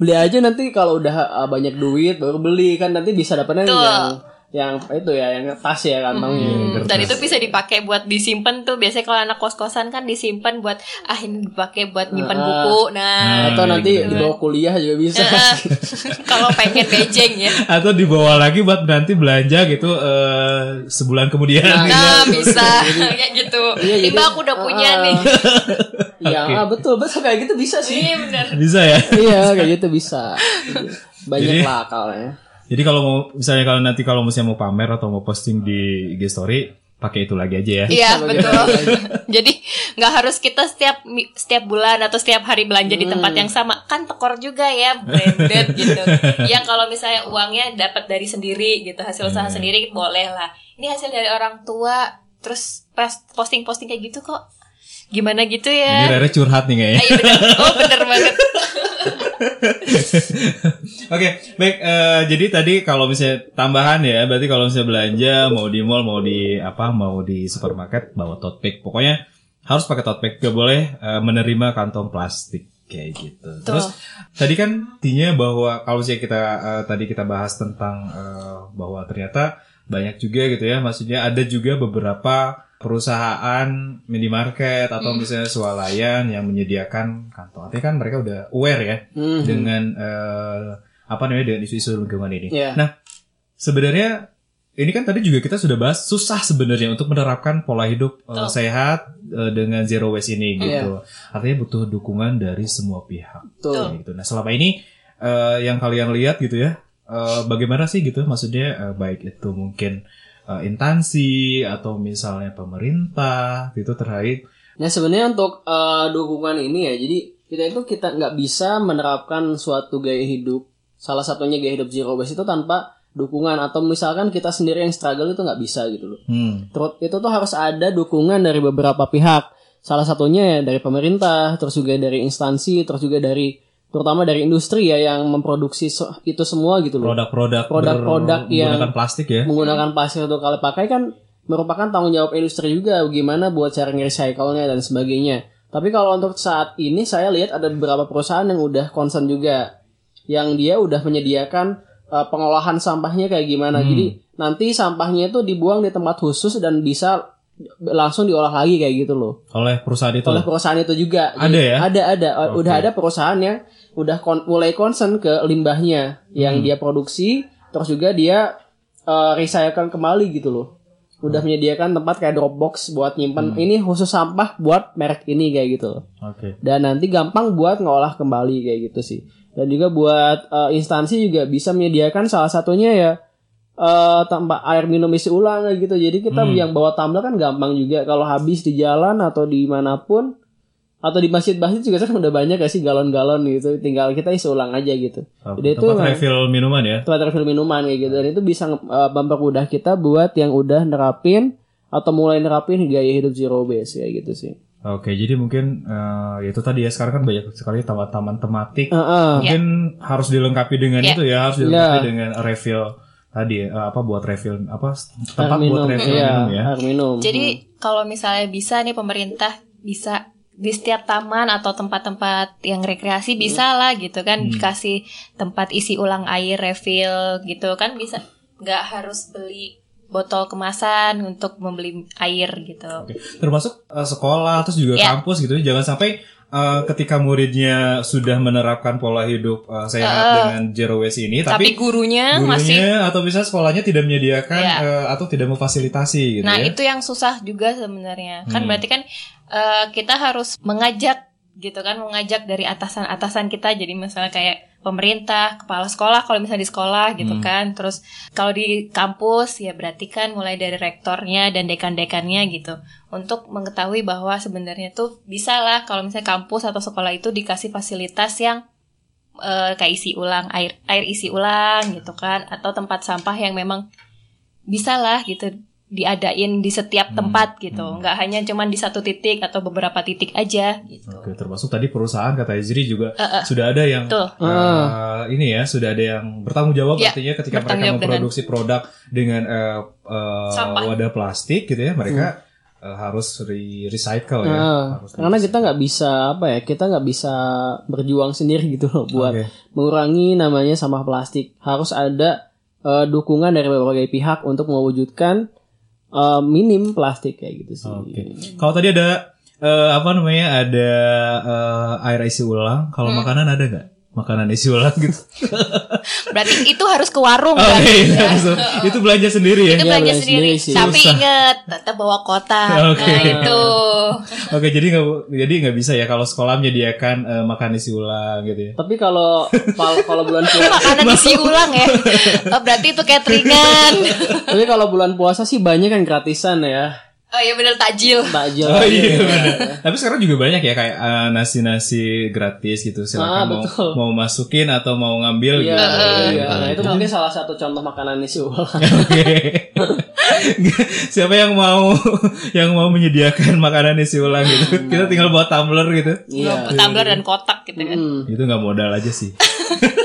beli aja nanti kalau udah uh, banyak duit baru beli kan nanti bisa dapatnya Betul. yang yang itu ya yang tas ya kantongnya. Hmm, Dan itu bisa dipakai buat disimpan tuh. Biasanya kalau anak kos-kosan kan disimpan buat ah ini dipakai buat nyimpan Ah. buku. Nah, Atau nanti gitu. dibawa kuliah juga bisa. kalau pengen bejeng ya. Atau dibawa lagi buat nanti belanja gitu eh, sebulan kemudian. Nah, bisa kayak gitu. Iya, jadi- Mbak, aku udah punya Ah. nih. Iya, ah, betul, betul kayak gitu bisa sih. Iya benar. Bisa ya. iya, kayak gitu bisa. Banyak Jadi- lah akalnya. Jadi kalau mau misalnya kalau nanti kalau misalnya mau pamer atau mau posting di IG story pakai itu lagi aja ya. Iya betul. Jadi nggak harus kita setiap setiap bulan atau setiap hari belanja di tempat Hmm. yang sama kan tekor juga ya branded gitu. Yang kalau misalnya uangnya dapat dari sendiri gitu hasil usaha sendiri boleh lah. Ini hasil dari orang tua terus posting-posting kayak gitu kok gimana gitu Ini ya? Rere curhat nih kayaknya. Ah, iya bener. Oh bener banget. Oke, baik. eh, jadi tadi kalau misalnya tambahan ya, berarti kalau misalnya belanja mau di mall, mau di apa, mau di supermarket bawa tote bag. Pokoknya harus pakai tote bag, gak boleh eh, menerima kantong plastik kayak gitu. Terus tadi kan intinya bahwa kalau misalnya kita eh, tadi kita bahas tentang eh, bahwa ternyata banyak juga gitu ya, maksudnya ada juga beberapa perusahaan minimarket atau misalnya swalayan yang menyediakan kantong. Artinya kan mereka udah aware ya Mhm. dengan eh, apa namanya dengan isu-isu lingkungan ini. Iya. Nah, sebenarnya ini kan tadi juga kita sudah bahas susah sebenarnya untuk menerapkan pola hidup Betul. sehat eh, dengan zero waste ini Iya. gitu. Artinya butuh dukungan dari semua pihak. Betul. Gitu. Nah, selama ini eh, yang kalian lihat gitu ya, eh, bagaimana sih gitu? Maksudnya eh, baik itu mungkin eh, instansi atau misalnya pemerintah gitu terkait Nah sebenarnya untuk eh, dukungan ini ya, jadi kita itu kita nggak bisa menerapkan suatu gaya hidup, salah satunya gaya hidup zero waste itu tanpa dukungan atau misalkan kita sendiri yang struggle itu nggak bisa gitu loh. hmm, Terus itu tuh harus ada dukungan dari beberapa pihak. Salah satunya ya dari pemerintah, terus juga dari instansi, terus juga dari terutama dari industri ya yang memproduksi itu semua gitu loh. produk-produk Produk-produk yang- menggunakan plastik ya. menggunakan plastik untuk kali pakai kan merupakan tanggung jawab industri juga gimana buat cara nge-recycle-nya dan sebagainya. Tapi kalau untuk saat ini saya lihat ada beberapa perusahaan yang udah concern juga yang dia udah menyediakan uh, pengolahan sampahnya kayak gimana. Jadi nanti sampahnya itu dibuang di tempat khusus dan bisa langsung diolah lagi kayak gitu loh. oleh perusahaan itu. Oleh perusahaan itu juga. Ada ya? Ada ada Oke. udah ada perusahaan yang udah kon- mulai concern ke limbahnya yang Hmm. dia produksi terus juga dia uh, recycle kembali gitu loh. Hmm. Udah menyediakan tempat kayak Dropbox buat nyimpan ini khusus sampah buat merek ini kayak gitu loh. Oke. Dan nanti gampang buat ngolah kembali kayak gitu sih. Dan juga buat uh, instansi juga bisa menyediakan salah satunya ya eh tempat air minum isi ulang gitu. Jadi kita Hmm. yang bawa tumbler kan gampang juga kalau habis di jalan atau di mana pun atau di masjid-masjid juga kan udah banyak gak sih galon-galon gitu. Tinggal kita isi ulang aja gitu. Oke, Jadi itu tempat nggak- refill minuman ya. tempat refill minuman kayak gitu dan itu bisa uh, mempermudah kita buat yang udah nerapin atau mulai nerapin gaya hidup zero waste kayak gitu sih. Oke, jadi mungkin eh, itu tadi ya sekarang kan banyak sekali taman-taman tematik. Heeh. Mungkin harus dilengkapi dengan Ya. itu ya, harus dilengkapi Ya. dengan refill tadi eh, apa buat refill apa tempat Air minum, buat refill iya, minum ya. air minum. Jadi kalau misalnya bisa nih pemerintah bisa di setiap taman atau tempat-tempat yang rekreasi bisa lah gitu kan dikasih tempat isi ulang air refill gitu kan bisa nggak harus beli botol kemasan untuk membeli air gitu. Oke. Termasuk eh, sekolah terus juga Ya. kampus gitu. Jangan sampai eh, ketika muridnya sudah menerapkan pola hidup eh, sehat Eh, dengan zero waste ini, Tapi, tapi, gurunya, masih gurunya atau bisa sekolahnya tidak menyediakan Ya. eh, atau tidak memfasilitasi gitu Nah, ya. itu yang susah juga sebenarnya. Kan Hmm. berarti kan eh, kita harus mengajak gitu kan, mengajak dari atasan-atasan kita. Jadi misalnya kayak pemerintah, kepala sekolah kalau misalnya di sekolah gitu Hmm. kan. Terus kalau di kampus ya berarti kan mulai dari rektornya dan dekan-dekannya gitu. Untuk mengetahui bahwa sebenarnya tuh bisa lah kalau misalnya kampus atau sekolah itu dikasih fasilitas yang eh, kayak isi ulang air air isi ulang gitu kan atau tempat sampah yang memang bisa lah gitu diadain di setiap tempat gitu. Nggak hanya cuman di satu titik atau beberapa titik aja gitu. Oke, termasuk tadi perusahaan kata Izri juga sudah ada yang Betul. eh, ini ya sudah ada yang bertanggung jawab Ya, artinya ketika mereka jawab dengan- memproduksi produk dengan eh, eh, Sampah. wadah plastik gitu ya mereka eh, harus re- recycle ya Nah, Harus karena kita nggak bisa apa ya kita nggak bisa berjuang sendiri gitu loh buat Oke. mengurangi namanya sampah plastik. Harus ada eh, dukungan dari berbagai pihak untuk mewujudkan eh, minim plastik kayak gitu sih. Oke. Kalau tadi ada eh, apa namanya ada eh, air isi ulang, kalau Hmm. makanan ada nggak? Makanan isi ulang gitu. berarti itu harus ke warung Oke, kan iya, so, itu belanja sendiri ya. itu Iya, belanja belanja sendiri, sendiri sih. tapi inget tetap bawa kotak Oke. nah itu Oke, jadi nggak jadi nggak bisa ya kalau sekolah menyediakan eh, makan isi ulang gitu ya. Tapi kalau kalau bulan puasa, makanan isi ulang ya oh, berarti itu cateringan tapi kalau bulan puasa sih banyak kan gratisan ya. Oh iya bener tajil Takjil. Oh iya benar. Tapi sekarang juga banyak ya kayak eh, nasi-nasi gratis gitu. Silakan Ah, mau betul. mau masukin atau mau ngambil Iya, gitu. iya. Nah, itu mungkin salah satu contoh makanan isi ulang. Oke. Siapa yang mau yang mau menyediakan makanan isi ulang gitu? Kita tinggal bawa tumbler gitu. Iya. tumbler dan kotak gitu kan Hmm, Itu nggak modal aja sih.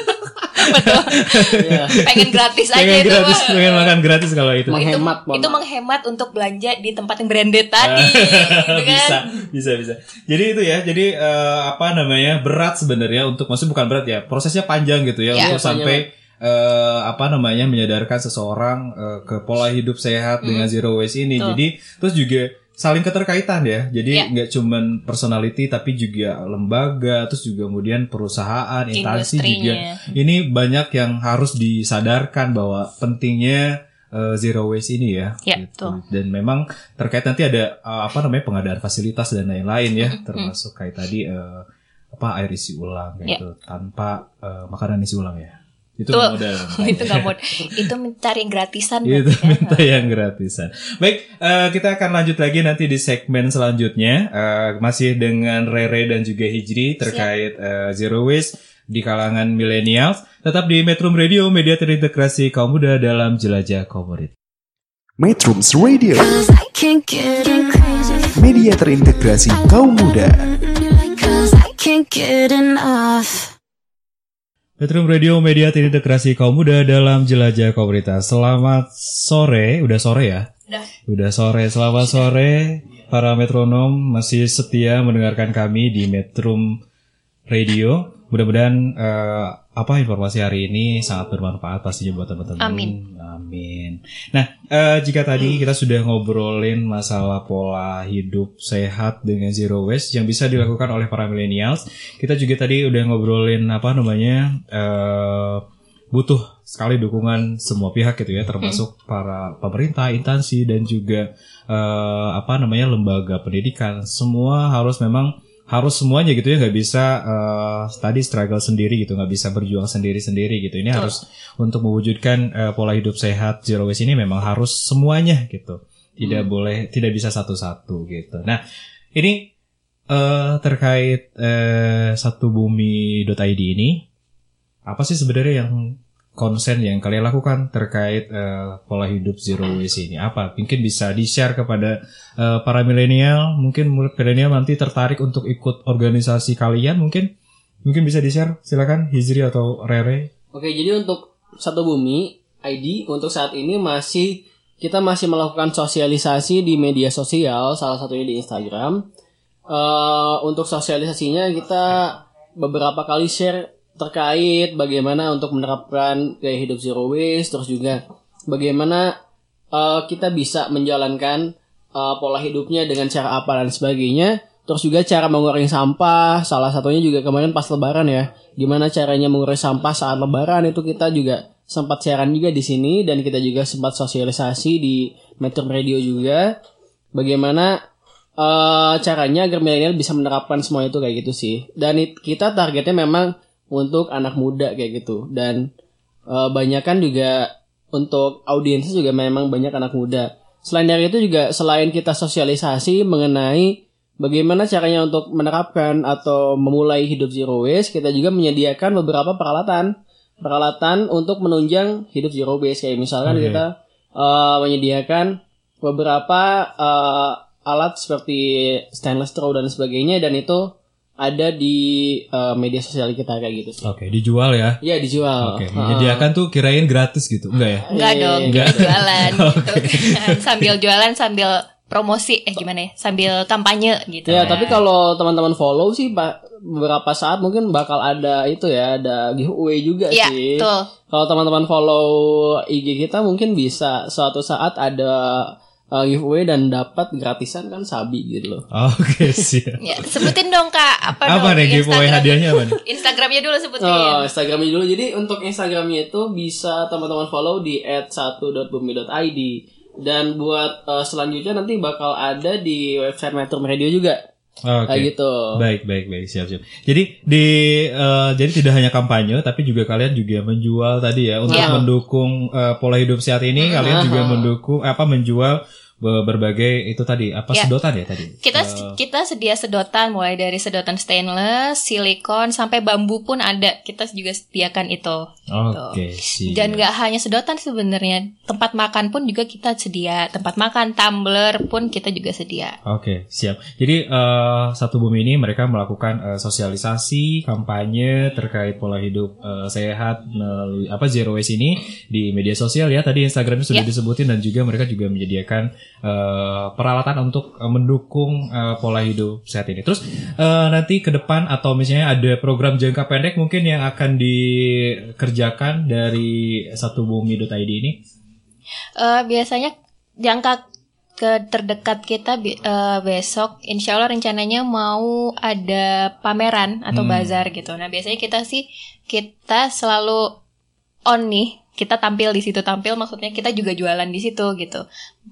iya. pengen gratis aja pengen itu gratis, mah. pengen makan gratis kalau itu. itu, Menghemat, Mama. itu menghemat untuk belanja di tempat yang branded tadi gitu kan bisa, bisa, bisa. Jadi itu ya, jadi eh, apa namanya berat sebenarnya untuk, maksudnya bukan berat ya, prosesnya panjang gitu ya Ya. untuk sampai eh, apa namanya menyadarkan seseorang eh, ke pola hidup sehat dengan zero waste ini. Betul. Jadi terus juga saling keterkaitan ya. Jadi Ya. nggak cuman personality tapi juga lembaga, terus juga kemudian perusahaan, instansi juga. Ini banyak yang harus disadarkan bahwa pentingnya eh, zero waste ini ya. Ya, gitu. betul. Dan memang terkait nanti ada eh, apa namanya pengadaan fasilitas dan lain-lain ya, termasuk kayak tadi eh, apa air isi ulang Ya. gitu tanpa eh, makanan isi ulang ya. Itu Tuh. modal. itu nggak mau itu mencari yang gratisan Itu kan? minta yang gratisan. Baik, eh, kita akan lanjut lagi nanti di segmen selanjutnya eh, masih dengan Rere dan juga Hijri terkait eh, zero waste di kalangan milenial. Tetap di Metro Radio, media terintegrasi kaum muda dalam jelajah komunitas. Metrums Radio, Cause I can't get enough. media terintegrasi kaum muda. Metro Radio, media terintegrasi kaum muda dalam jelajah komunitas. Selamat sore, udah sore ya? Udah. Udah sore, selamat sore para metronom masih setia mendengarkan kami di Metrum Radio. Mudah-mudahan eh, apa informasi hari ini sangat bermanfaat pastinya buat teman-teman. Amin. Amin. Nah, eh, jika tadi kita sudah ngobrolin masalah pola hidup sehat dengan zero waste yang bisa dilakukan oleh para millennials, kita juga tadi udah ngobrolin apa namanya eh, butuh sekali dukungan semua pihak gitu ya, termasuk para pemerintah, instansi dan juga eh, apa namanya lembaga pendidikan. Semua harus memang harus semuanya gitu ya nggak bisa eh, tadi struggle sendiri gitu nggak bisa berjuang sendiri sendiri gitu. Ini harus untuk mewujudkan eh, pola hidup sehat zero waste ini memang harus semuanya gitu. Tidak boleh tidak bisa satu-satu gitu. Nah ini eh, terkait eh, satu bumi.id ini apa sih sebenarnya yang konsen yang kalian lakukan terkait eh, pola hidup zero waste ini. Apa? Mungkin bisa di share kepada eh, para milenial. Mungkin milenial nanti tertarik untuk ikut organisasi kalian mungkin. Mungkin bisa di share silakan Hizri atau Rere. Oke, jadi untuk satu bumi ID untuk saat ini masih kita masih melakukan sosialisasi di media sosial, salah satunya di Instagram. Eh, untuk sosialisasinya kita beberapa kali share terkait bagaimana untuk menerapkan gaya hidup zero waste, terus juga bagaimana eh, kita bisa menjalankan eh, pola hidupnya dengan cara apa dan sebagainya. Terus juga cara mengurangi sampah, salah satunya juga kemarin pas lebaran ya. Gimana caranya mengurangi sampah saat lebaran itu kita juga sempat siaran juga di sini dan kita juga sempat sosialisasi di Metro Radio juga. Bagaimana eh, caranya agar milenial bisa menerapkan semua itu kayak gitu sih. Dan it- kita targetnya memang untuk anak muda kayak gitu. Dan eh, banyak kan juga untuk audiensnya juga memang banyak anak muda. Selain dari itu juga selain kita sosialisasi mengenai bagaimana caranya untuk menerapkan atau memulai hidup zero waste, kita juga menyediakan beberapa peralatan peralatan untuk menunjang hidup zero waste kayak misalkan Oke. kita eh, menyediakan beberapa eh, alat seperti stainless straw dan sebagainya dan itu ada di eh, media sosial kita kayak gitu sih. Oke, dijual ya. Iya dijual. Oke, Heeh. menyediakan tuh kirain gratis gitu. Enggak ya? Enggak Iya, dong, Enggak. jualan gitu kan. Sambil jualan sambil promosi eh gimana ya? Sambil kampanye gitu. Ya, tapi kalau teman-teman follow sih Pak beberapa saat mungkin bakal ada itu ya, ada giveaway juga Iya, sih. betul. Kalau teman-teman follow IG kita mungkin bisa suatu saat ada uh, giveaway dan dapat gratisan kan sabi gitu loh. Oke, siap. Ya, sebutin dong Kak, apa, Apa dong nih giveaway Instagram- hadiahnya apa nih? Instagramnya dulu sebutin. Oh, Instagramnya dulu. Jadi untuk Instagramnya itu bisa teman-teman follow di @1.bumi.id dan buat uh, selanjutnya nanti bakal ada di website Metro Radio juga. Oke. Kayak gitu. Baik, baik, baik, siap, siap. Jadi di eh, jadi tidak hanya kampanye, tapi juga kalian juga menjual tadi ya untuk Iya. mendukung eh, pola hidup sehat ini, kalian juga mendukung apa menjual berbagai itu tadi apa Ya. sedotan ya tadi? Kita Eh, kita sedia sedotan mulai dari sedotan stainless, silikon sampai bambu pun ada. Kita juga sediakan itu. Oke, siap. Dan nggak hanya sedotan sebenarnya, tempat makan pun juga kita sedia. Tempat makan, tumbler pun kita juga sedia. Oke, siap. Jadi eh, satu bumi ini mereka melakukan eh, sosialisasi, kampanye terkait pola hidup eh, sehat melalui apa zero waste ini di media sosial ya. Tadi Instagramnya sudah Ya. disebutin dan juga mereka juga menyediakan eh, peralatan untuk eh, mendukung eh, pola hidup sehat ini. Terus eh, nanti ke depan atau misalnya ada program jangka pendek mungkin yang akan dikerjakan dari satu bumi.id ini. Eh, biasanya jangka ke terdekat kita eh, besok, insya Allah rencananya mau ada pameran atau Hmm. bazar gitu. Nah biasanya kita sih kita selalu on nih, kita tampil di situ tampil, maksudnya kita juga jualan di situ gitu.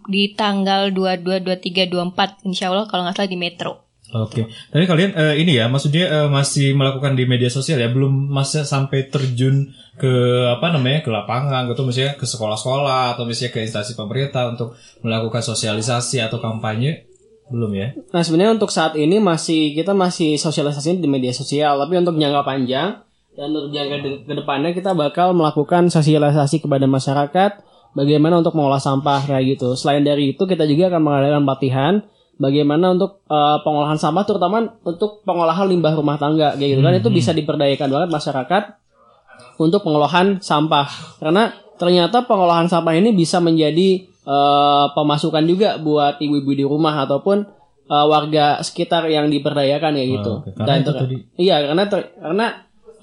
Di tanggal 22, 23, 24, insya Allah kalau nggak salah di Metro. Oke, tapi kalian eh, ini ya, maksudnya eh, masih melakukan di media sosial ya, belum masih sampai terjun ke apa namanya ke lapangan gitu, misalnya ke sekolah-sekolah atau misalnya ke instansi pemerintah untuk melakukan sosialisasi atau kampanye, belum ya? Nah sebenarnya untuk saat ini masih kita masih sosialisasi di media sosial, tapi untuk jangka panjang dan untuk jangka ke depannya kita bakal melakukan sosialisasi kepada masyarakat bagaimana untuk mengolah sampah kayak gitu. Selain dari itu kita juga akan mengadakan pelatihan bagaimana untuk eh, pengolahan sampah terutama untuk pengolahan limbah rumah tangga kayak gitu kan itu bisa diperdayakan banget masyarakat untuk pengolahan sampah karena ternyata pengolahan sampah ini bisa menjadi eh, pemasukan juga buat ibu-ibu di rumah ataupun eh, warga sekitar yang diperdayakan ya gitu. Oh, oke. Karena itu tadi. Iya karena ter- karena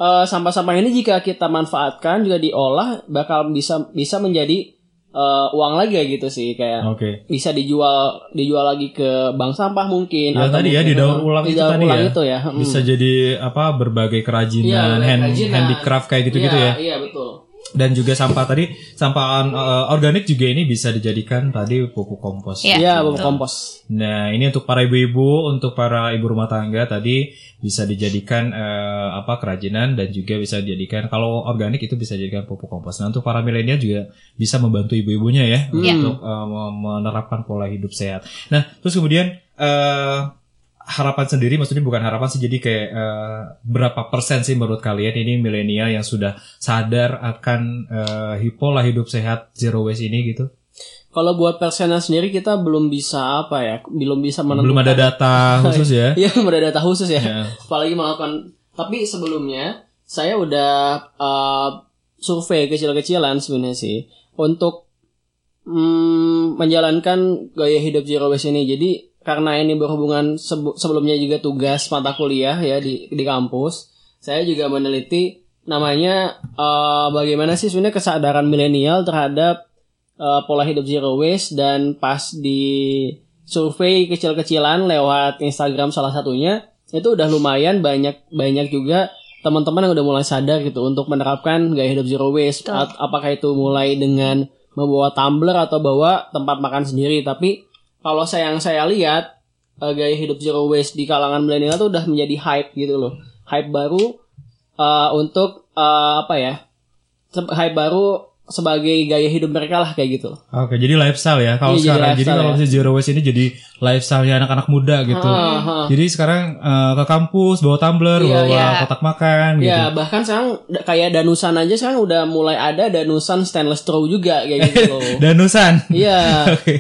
eh, sampah-sampah ini jika kita manfaatkan juga diolah bakal bisa bisa menjadi eh, uang lagi ya gitu sih kayak Oke. bisa dijual dijual lagi ke bank sampah mungkin Ya atau tadi ya didaur ulang itu tadi ulang ya. itu ya mm. Bisa jadi apa berbagai kerajinan, Iya, hand, kerajinan. handicraft kayak gitu-gitu Iya, ya. iya betul Dan juga sampah tadi, sampah eh, organik juga ini bisa dijadikan tadi pupuk kompos. Iya, betul. pupuk kompos. Nah, ini untuk para ibu-ibu, untuk para ibu rumah tangga tadi bisa dijadikan eh, apa kerajinan dan juga bisa dijadikan kalau organik itu bisa dijadikan pupuk kompos. Nah, untuk para milenial juga bisa membantu ibu-ibunya ya Iya. untuk eh, me- menerapkan pola hidup sehat. Nah, terus kemudian eh, harapan sendiri maksudnya bukan harapan sih jadi kayak eh, berapa persen sih menurut kalian ini milenial yang sudah sadar akan eh, pola hidup sehat zero waste ini gitu? Kalau buat persennya sendiri kita belum bisa apa ya, belum bisa menentukan. Belum ada data khusus ya? Iya, belum ada data khusus ya. Ya. Apalagi melakukan. Tapi sebelumnya saya udah uh, survei kecil-kecilan sebenarnya sih untuk mm, menjalankan gaya hidup zero waste ini. Jadi karena ini berhubungan sebelumnya juga tugas mata kuliah ya di di kampus, saya juga meneliti namanya uh, bagaimana sih sebenarnya kesadaran milenial terhadap uh, pola hidup zero waste dan pas di survei kecil-kecilan lewat Instagram salah satunya itu udah lumayan banyak banyak juga teman-teman yang udah mulai sadar gitu untuk menerapkan gaya hidup zero waste. Betul. A- apakah itu mulai dengan membawa tumbler atau bawa tempat makan sendiri? Tapi kalau saya yang saya lihat eh, gaya hidup zero waste di kalangan milenial tuh udah menjadi hype gitu loh. Hype baru eh, untuk eh, apa ya hype baru sebagai gaya hidup mereka lah kayak gitu. Oke, jadi lifestyle ya. Kalau Iya, jadi sekarang, jadi lifestyle kalau ya. zero waste ini jadi lifestyle-nya anak-anak muda gitu. Ah, ah. Jadi sekarang eh, ke kampus bawa tumbler, Iya, bawa iya. kotak makan gitu. Ya bahkan sekarang kayak danusan aja sekarang udah mulai ada danusan stainless straw juga kayak gitu loh. Danusan. Iya. Oke.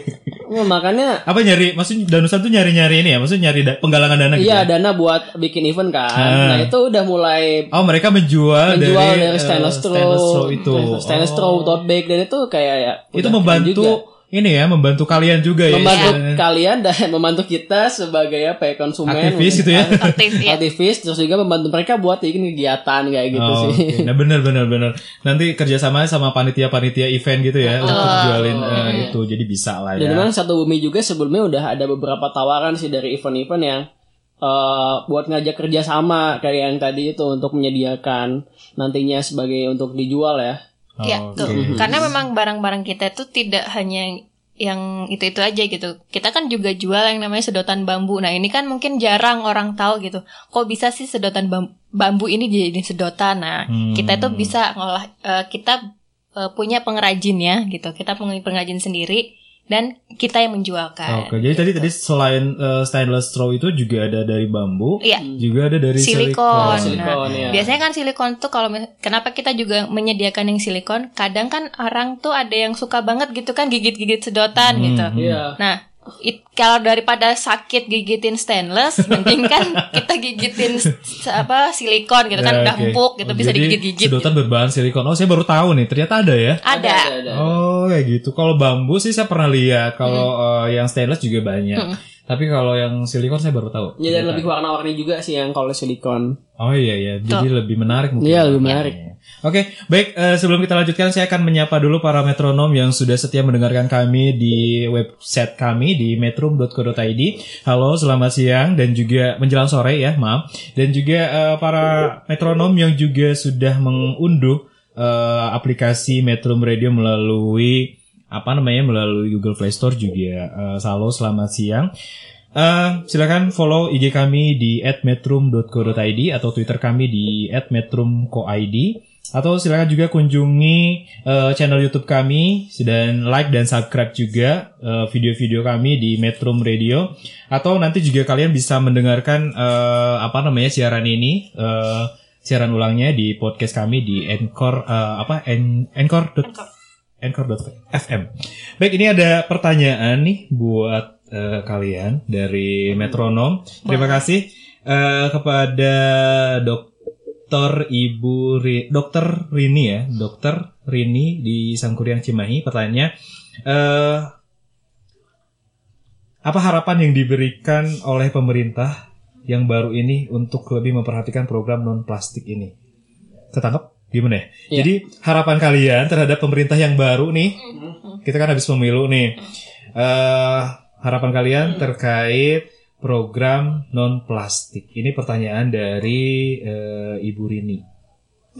Wah, makanya Apa nyari? Maksudnya danusan tuh nyari-nyari ini ya? Maksudnya nyari da- penggalangan dana gitu. iya ya? dana buat bikin event kan. Ah. Nah itu udah mulai Oh, mereka menjual, menjual dari, dari, eh, stainless straw, stainless straw itu. stainless Oh. straw tote bag dan itu kayak ya Itu membantu juga. Ini ya, membantu kalian juga ya. membantu kalian dan membantu kita sebagai apa ya konsumen Aktivis gitu ya. Aktif ya. aktivis terus juga membantu mereka buat bikin kegiatan kayak gitu Oh, sih oke. Nah bener bener bener. Nanti kerjasama sama panitia-panitia event gitu ya untuk jualin eh, itu. Jadi bisa lah dan ya. memang satu bumi juga sebelumnya udah ada beberapa tawaran sih dari event-event yang eh, buat ngajak kerjasama kayak yang tadi itu untuk menyediakan nantinya sebagai untuk dijual ya Ya, Oke. tuh. Karena memang barang-barang kita itu tidak hanya yang itu-itu aja gitu. Kita kan juga jual yang namanya sedotan bambu. Nah, ini kan mungkin jarang orang tahu gitu. Kok bisa sih sedotan bam- bambu ini jadi sedotan? Nah, Hmm. kita itu bisa ngolah eh, kita eh, punya pengrajinnya gitu. Kita punya pengrajin sendiri dan kita yang menjualkan. Oke, jadi tadi tadi selain eh, stainless straw itu juga ada dari bambu, Iya. juga ada dari silikon. Silikon, Nah, ya. Biasanya kan silikon tuh kalau kenapa kita juga menyediakan yang silikon? Kadang kan orang tuh ada yang suka banget gitu kan gigit-gigit sedotan gitu. Iya. Nah, it- kalau daripada sakit gigitin stainless, mending kan kita gigitin apa silikon gitu kan Ya, udah oke. empuk gitu Oh, bisa digigit-gigit. Sedotan berbahan silikon. Oh, saya baru tahu nih, ternyata ada ya. Ada. ada. Oh, kayak gitu. Kalau bambu sih saya pernah lihat. Kalau Hmm. eh, yang stainless juga banyak. Tapi kalau yang silikon saya baru tahu. Ya dan lebih warna-warni juga sih yang kalau silikon. Oh iya iya, jadi lebih menarik mungkin. Iya lebih menarik. Oke, baik. eh, sebelum kita lanjutkan, saya akan menyapa dulu para metronom yang sudah setia mendengarkan kami di website kami di metrum.co.id. Halo, selamat siang dan juga menjelang sore ya, maaf. Dan juga eh, para metronom yang juga sudah mengunduh eh, aplikasi Metrum Radio melalui apa namanya melalui Google Play Store juga. Eh, halo, selamat siang. Eh, silakan follow IG kami di @metrum.co.id atau Twitter kami di @metrumco.id atau silakan juga kunjungi eh, channel YouTube kami dan like dan subscribe juga video-video kami di Metrum Radio atau nanti juga kalian bisa mendengarkan eh, apa namanya siaran ini eh, siaran ulangnya di podcast kami di Anchor eh, apa Anchor. Anchor.fm. Baik, ini ada pertanyaan nih buat eh, kalian dari Metronom. Terima kasih eh, kepada Dokter Ibu Ri, Dokter Rini ya, Dokter Rini di Sangkuriang Cimahi. Pertanyaannya, eh, apa harapan yang diberikan oleh pemerintah yang baru ini untuk lebih memperhatikan program non plastik ini? Ketangkep? Gimana ya? Iya. Jadi harapan kalian terhadap pemerintah yang baru nih, kita kan habis pemilu nih. eh harapan kalian terkait program non plastik. Ini pertanyaan dari eh, Ibu Rini.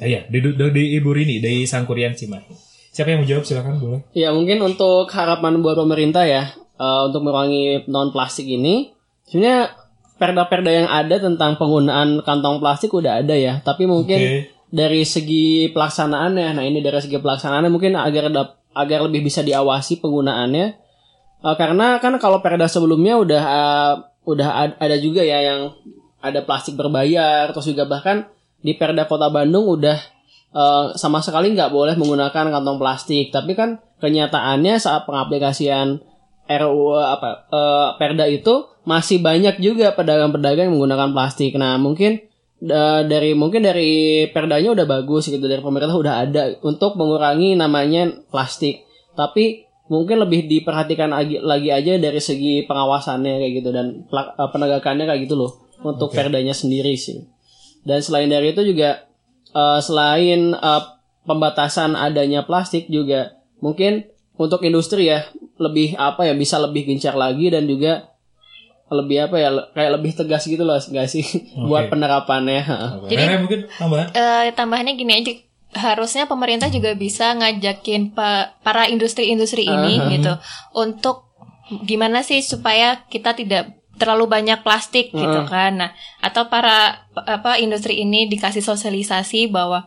Ah, ya, dari, dari Ibu Rini dari Sangkuriang Cimahi. Siapa yang mau jawab? Silakan boleh. Ya mungkin untuk harapan buat pemerintah ya eh, untuk mengurangi non plastik ini, sebenarnya perda-perda yang ada tentang penggunaan kantong plastik udah ada ya, tapi mungkin Oke. Dari segi pelaksanaannya, nah ini dari segi pelaksanaannya mungkin agar agar lebih bisa diawasi penggunaannya, Eh, karena kan kalau perda sebelumnya udah eh, udah ad- ada juga ya yang ada plastik berbayar, terus juga bahkan di perda Kota Bandung udah eh, sama sekali nggak boleh menggunakan kantong plastik, tapi kan kenyataannya saat pengaplikasian RUU apa eh, perda itu masih banyak juga pedagang-pedagang yang menggunakan plastik. Nah mungkin da- dari mungkin dari perdanya udah bagus gitu dari pemerintah udah ada untuk mengurangi namanya plastik. Tapi mungkin lebih diperhatikan lagi, lagi aja dari segi pengawasannya kayak gitu dan eh, penegakannya kayak gitu loh untuk perdanya sendiri sih. Dan selain dari itu juga eh, selain eh, pembatasan adanya plastik juga mungkin untuk industri ya lebih apa ya bisa lebih gencar lagi dan juga lebih apa ya kayak lebih tegas gitu loh enggak sih? Buat penerapannya Jadi- Rere mungkin tambahan? Eh, tambahannya gini aja. Harusnya pemerintah juga bisa ngajakin pa- para industri-industri ini gitu untuk gimana sih supaya kita tidak terlalu banyak plastik gitu kan. Nah atau para apa industri ini dikasih sosialisasi bahwa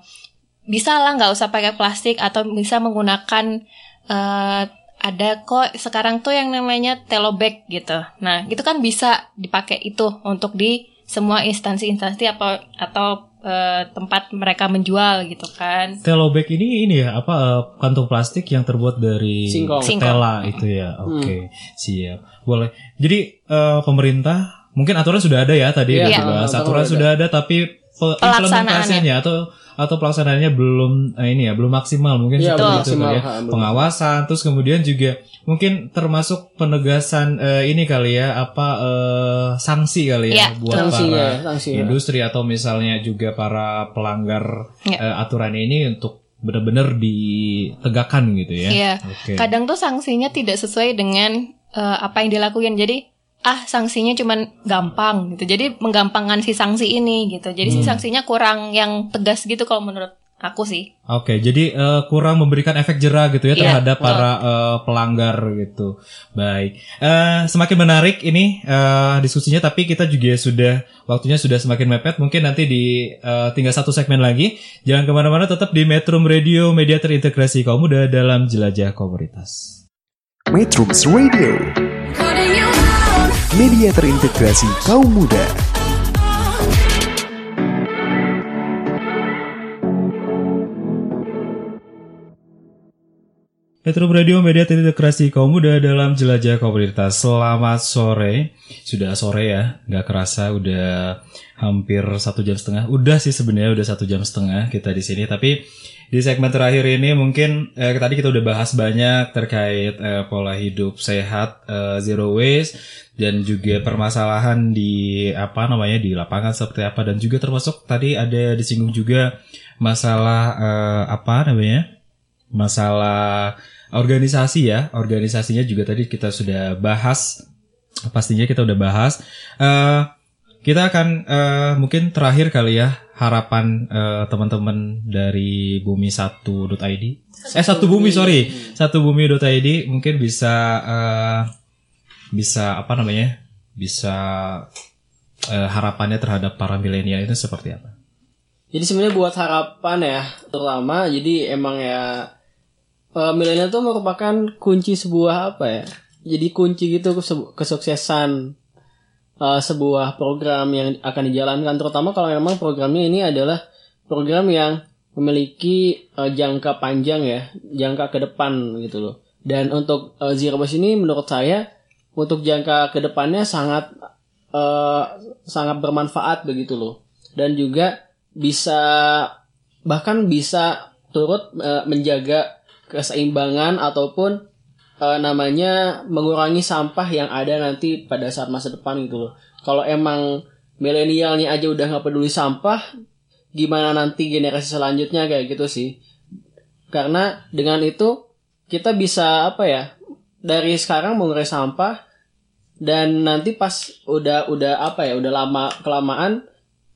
bisa lah nggak usah pakai plastik atau bisa menggunakan eh, ada kok sekarang tuh yang namanya telo bag gitu. Nah itu kan bisa dipakai itu untuk di semua instansi-instansi apa atau eh, tempat mereka menjual gitu kan. Telo bag ini ini ya apa eh, kantung plastik yang terbuat dari Singkong. ketela itu ya. Oke, siap. Boleh. Jadi eh, pemerintah mungkin aturan sudah ada ya tadi Iya, udah Iya. dibahas. aturan Aturan udah sudah ada tapi implementasinya atau atau pelaksanaannya belum eh, ini ya belum maksimal mungkin Iya, seperti belum itu ya. ha. Pengawasan terus kemudian juga mungkin termasuk penegasan eh, ini kali ya apa eh, sanksi kali ya Iya, buat Sanksinya, para sanksinya. industri atau misalnya juga para pelanggar Iya. eh, aturan ini untuk benar-benar ditegakkan gitu ya. Iya. Oke. Kadang tuh sanksinya tidak sesuai dengan eh, apa yang dilakukan. Jadi ah sanksinya cuman gampang gitu. Jadi menggampangkan si sanksi ini gitu. Jadi si Hmm. sanksinya kurang yang tegas gitu kalau menurut aku sih. Oke, jadi eh, kurang memberikan efek jerah gitu ya Iya, terhadap betul. para eh, pelanggar gitu. Baik, Eh, semakin menarik ini eh, diskusinya, tapi kita juga sudah waktunya sudah semakin mepet. Mungkin nanti di eh, tinggal satu segmen lagi. Jangan ke mana-mana, tetap di Metro Radio, media terintegrasi kaum muda dalam jelajah komunitas. Metrums Radio, media terintegrasi kaum muda. Metro Radio Media Terintegrasi Kaum Muda dalam Jelajah Komunitas. Selamat sore. Sudah sore ya, nggak kerasa udah hampir satu jam setengah. Udah sih sebenarnya udah satu jam setengah kita di sini. Tapi di segmen terakhir ini mungkin eh, tadi kita udah bahas banyak terkait eh, pola hidup sehat, eh, zero waste dan juga permasalahan di apa namanya di lapangan seperti apa. Dan juga termasuk tadi ada disinggung juga masalah eh, apa namanya masalah organisasi ya. Organisasinya juga tadi kita sudah bahas pastinya kita udah bahas. Eh, kita akan eh, mungkin terakhir kali ya harapan eh, teman-teman dari bumi 1.id eh satu bumi sorry. Satu bumi.id mungkin bisa eh, bisa apa namanya? Bisa eh, harapannya terhadap para milenial itu seperti apa? Jadi sebenarnya buat harapan ya, terutama jadi emang ya eh, milenial itu merupakan kunci sebuah apa ya? Jadi kunci gitu kesu- kesuksesan eh, sebuah program yang akan dijalankan, terutama kalau memang programnya ini adalah program yang memiliki eh, jangka panjang ya, jangka ke depan gitu loh. Dan untuk eh, Zero Waste ini menurut saya untuk jangka ke depannya sangat eh, sangat bermanfaat begitu loh. Dan juga bisa bahkan bisa turut eh, menjaga keseimbangan ataupun eh, namanya mengurangi sampah yang ada nanti pada saat masa depan gitu loh. Kalau emang milenialnya aja udah nggak peduli sampah, gimana nanti generasi selanjutnya kayak gitu sih. Karena dengan itu kita bisa apa ya dari sekarang mengurangi sampah dan nanti pas udah udah apa ya udah lama kelamaan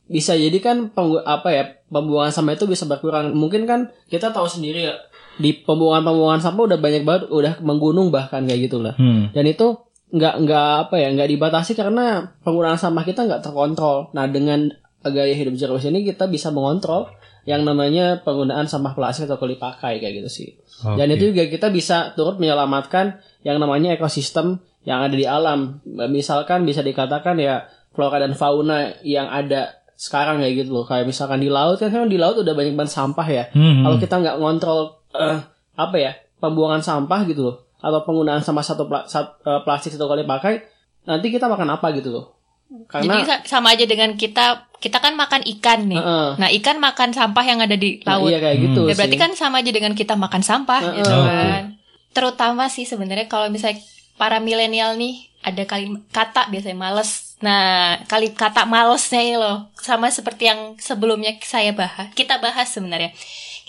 bisa jadi kan penggu- apa ya pembuangan sampah itu bisa berkurang mungkin kan kita tahu sendiri ya di pembuangan pembuangan sampah udah banyak banget udah menggunung bahkan kayak gitu lah hmm. dan itu nggak nggak apa ya nggak dibatasi karena penggunaan sampah kita nggak terkontrol nah dengan gaya hidup waste ini kita bisa mengontrol yang namanya penggunaan sampah plastik atau kulit pakai kayak gitu sih dan Oke. itu juga kita bisa turut menyelamatkan yang namanya ekosistem yang ada di alam. Misalkan bisa dikatakan ya flora dan fauna yang ada sekarang kayak gitu loh. Kayak misalkan di laut kan sekarang di laut udah banyak banget sampah ya. Hmm, Kalau hmm. kita nggak ngontrol eh, apa ya pembuangan sampah gitu loh atau penggunaan sampah satu pla- sat- eh, plastik satu kali pakai nanti kita makan apa gitu loh. Jadi Karena sa- sama aja dengan kita kita kan makan ikan nih. Heeh. Nah, ikan makan sampah yang ada di nah, laut. iya kayak gitu Ya berarti sih. kan sama aja dengan kita makan sampah Heeh. gitu kan. Terutama sih sebenarnya kalau misalnya para milenial nih ada kali kata biasanya males. Nah, kali kata malesnya ini loh sama seperti yang sebelumnya saya bahas. Kita bahas sebenarnya.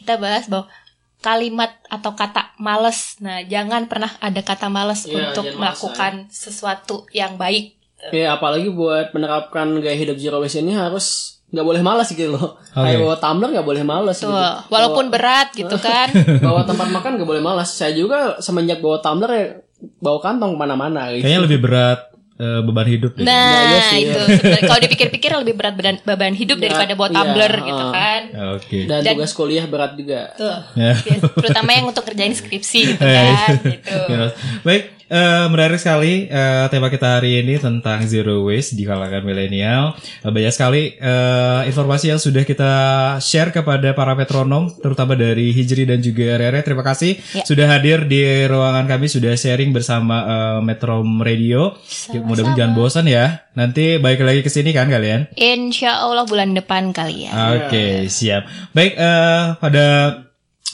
Kita bahas bahwa kalimat atau kata males. Nah, jangan pernah ada kata males Iya, untuk melakukan sesuatu yang baik. Ya apalagi buat menerapkan gaya hidup zero waste ini harus nggak boleh malas gitu loh. Oke. Kayak bawa tumbler nggak boleh malas Tuh, gitu. walaupun berat gitu kan. bawa tempat makan gak boleh malas. Saya juga semenjak bawa tumbler ya bawa kantong ke mana-mana gitu. Kayaknya lebih berat eh, beban hidup deh. Nah, iya sih, itu sebenarnya kalau dipikir-pikir lebih berat beban, beban hidup daripada buat iya, tumbler gitu uh. kan. Oke. Dan, Dan- tugas kuliah berat juga. Tuh. Ya. Terutama yang untuk kerjain skripsi gitu Eh, kan. gitu. Yes. Baik, eh, menarik sekali eh, tema kita hari ini tentang zero waste di kalangan milenial. Eh, banyak sekali eh, informasi yang sudah kita share kepada para metronom, terutama dari Hijri dan juga Rere. Terima kasih Ya. sudah hadir di ruangan kami, sudah sharing bersama eh, Metrom Radio. Mudah-mudahan jangan bosan ya. Nanti balik lagi ke sini kan kalian? Insya Allah bulan depan kali ya. Oke, siap. Baik, eh, pada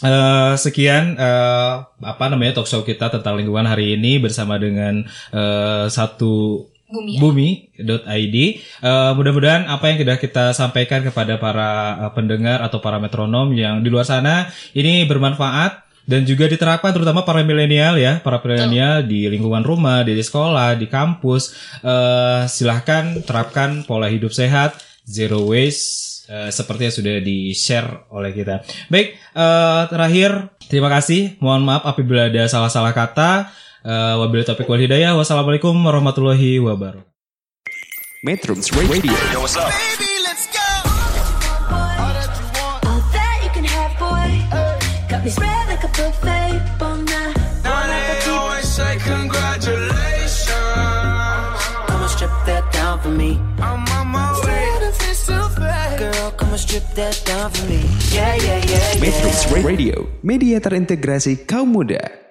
eh, sekian eh, apa namanya talk show kita tentang lingkungan hari ini bersama dengan eh, satu Bumi. bumi.id. Eh, mudah-mudahan apa yang sudah kita sampaikan kepada para pendengar atau para metronom yang di luar sana ini bermanfaat dan juga diterapkan terutama para milenial ya, para milenial di lingkungan rumah, di sekolah, di kampus. Eh, silahkan terapkan pola hidup sehat, zero waste eh, seperti yang sudah di-share oleh kita. Baik, eh, terakhir terima kasih. Mohon maaf apabila ada salah-salah kata. Eh, wabillahi taufiq wal hidayah. Wassalamualaikum warahmatullahi wabarakatuh. Metrums Radio. All that you can have, boy. Got me spread Metrums Radio. Media terintegrasi kaum muda.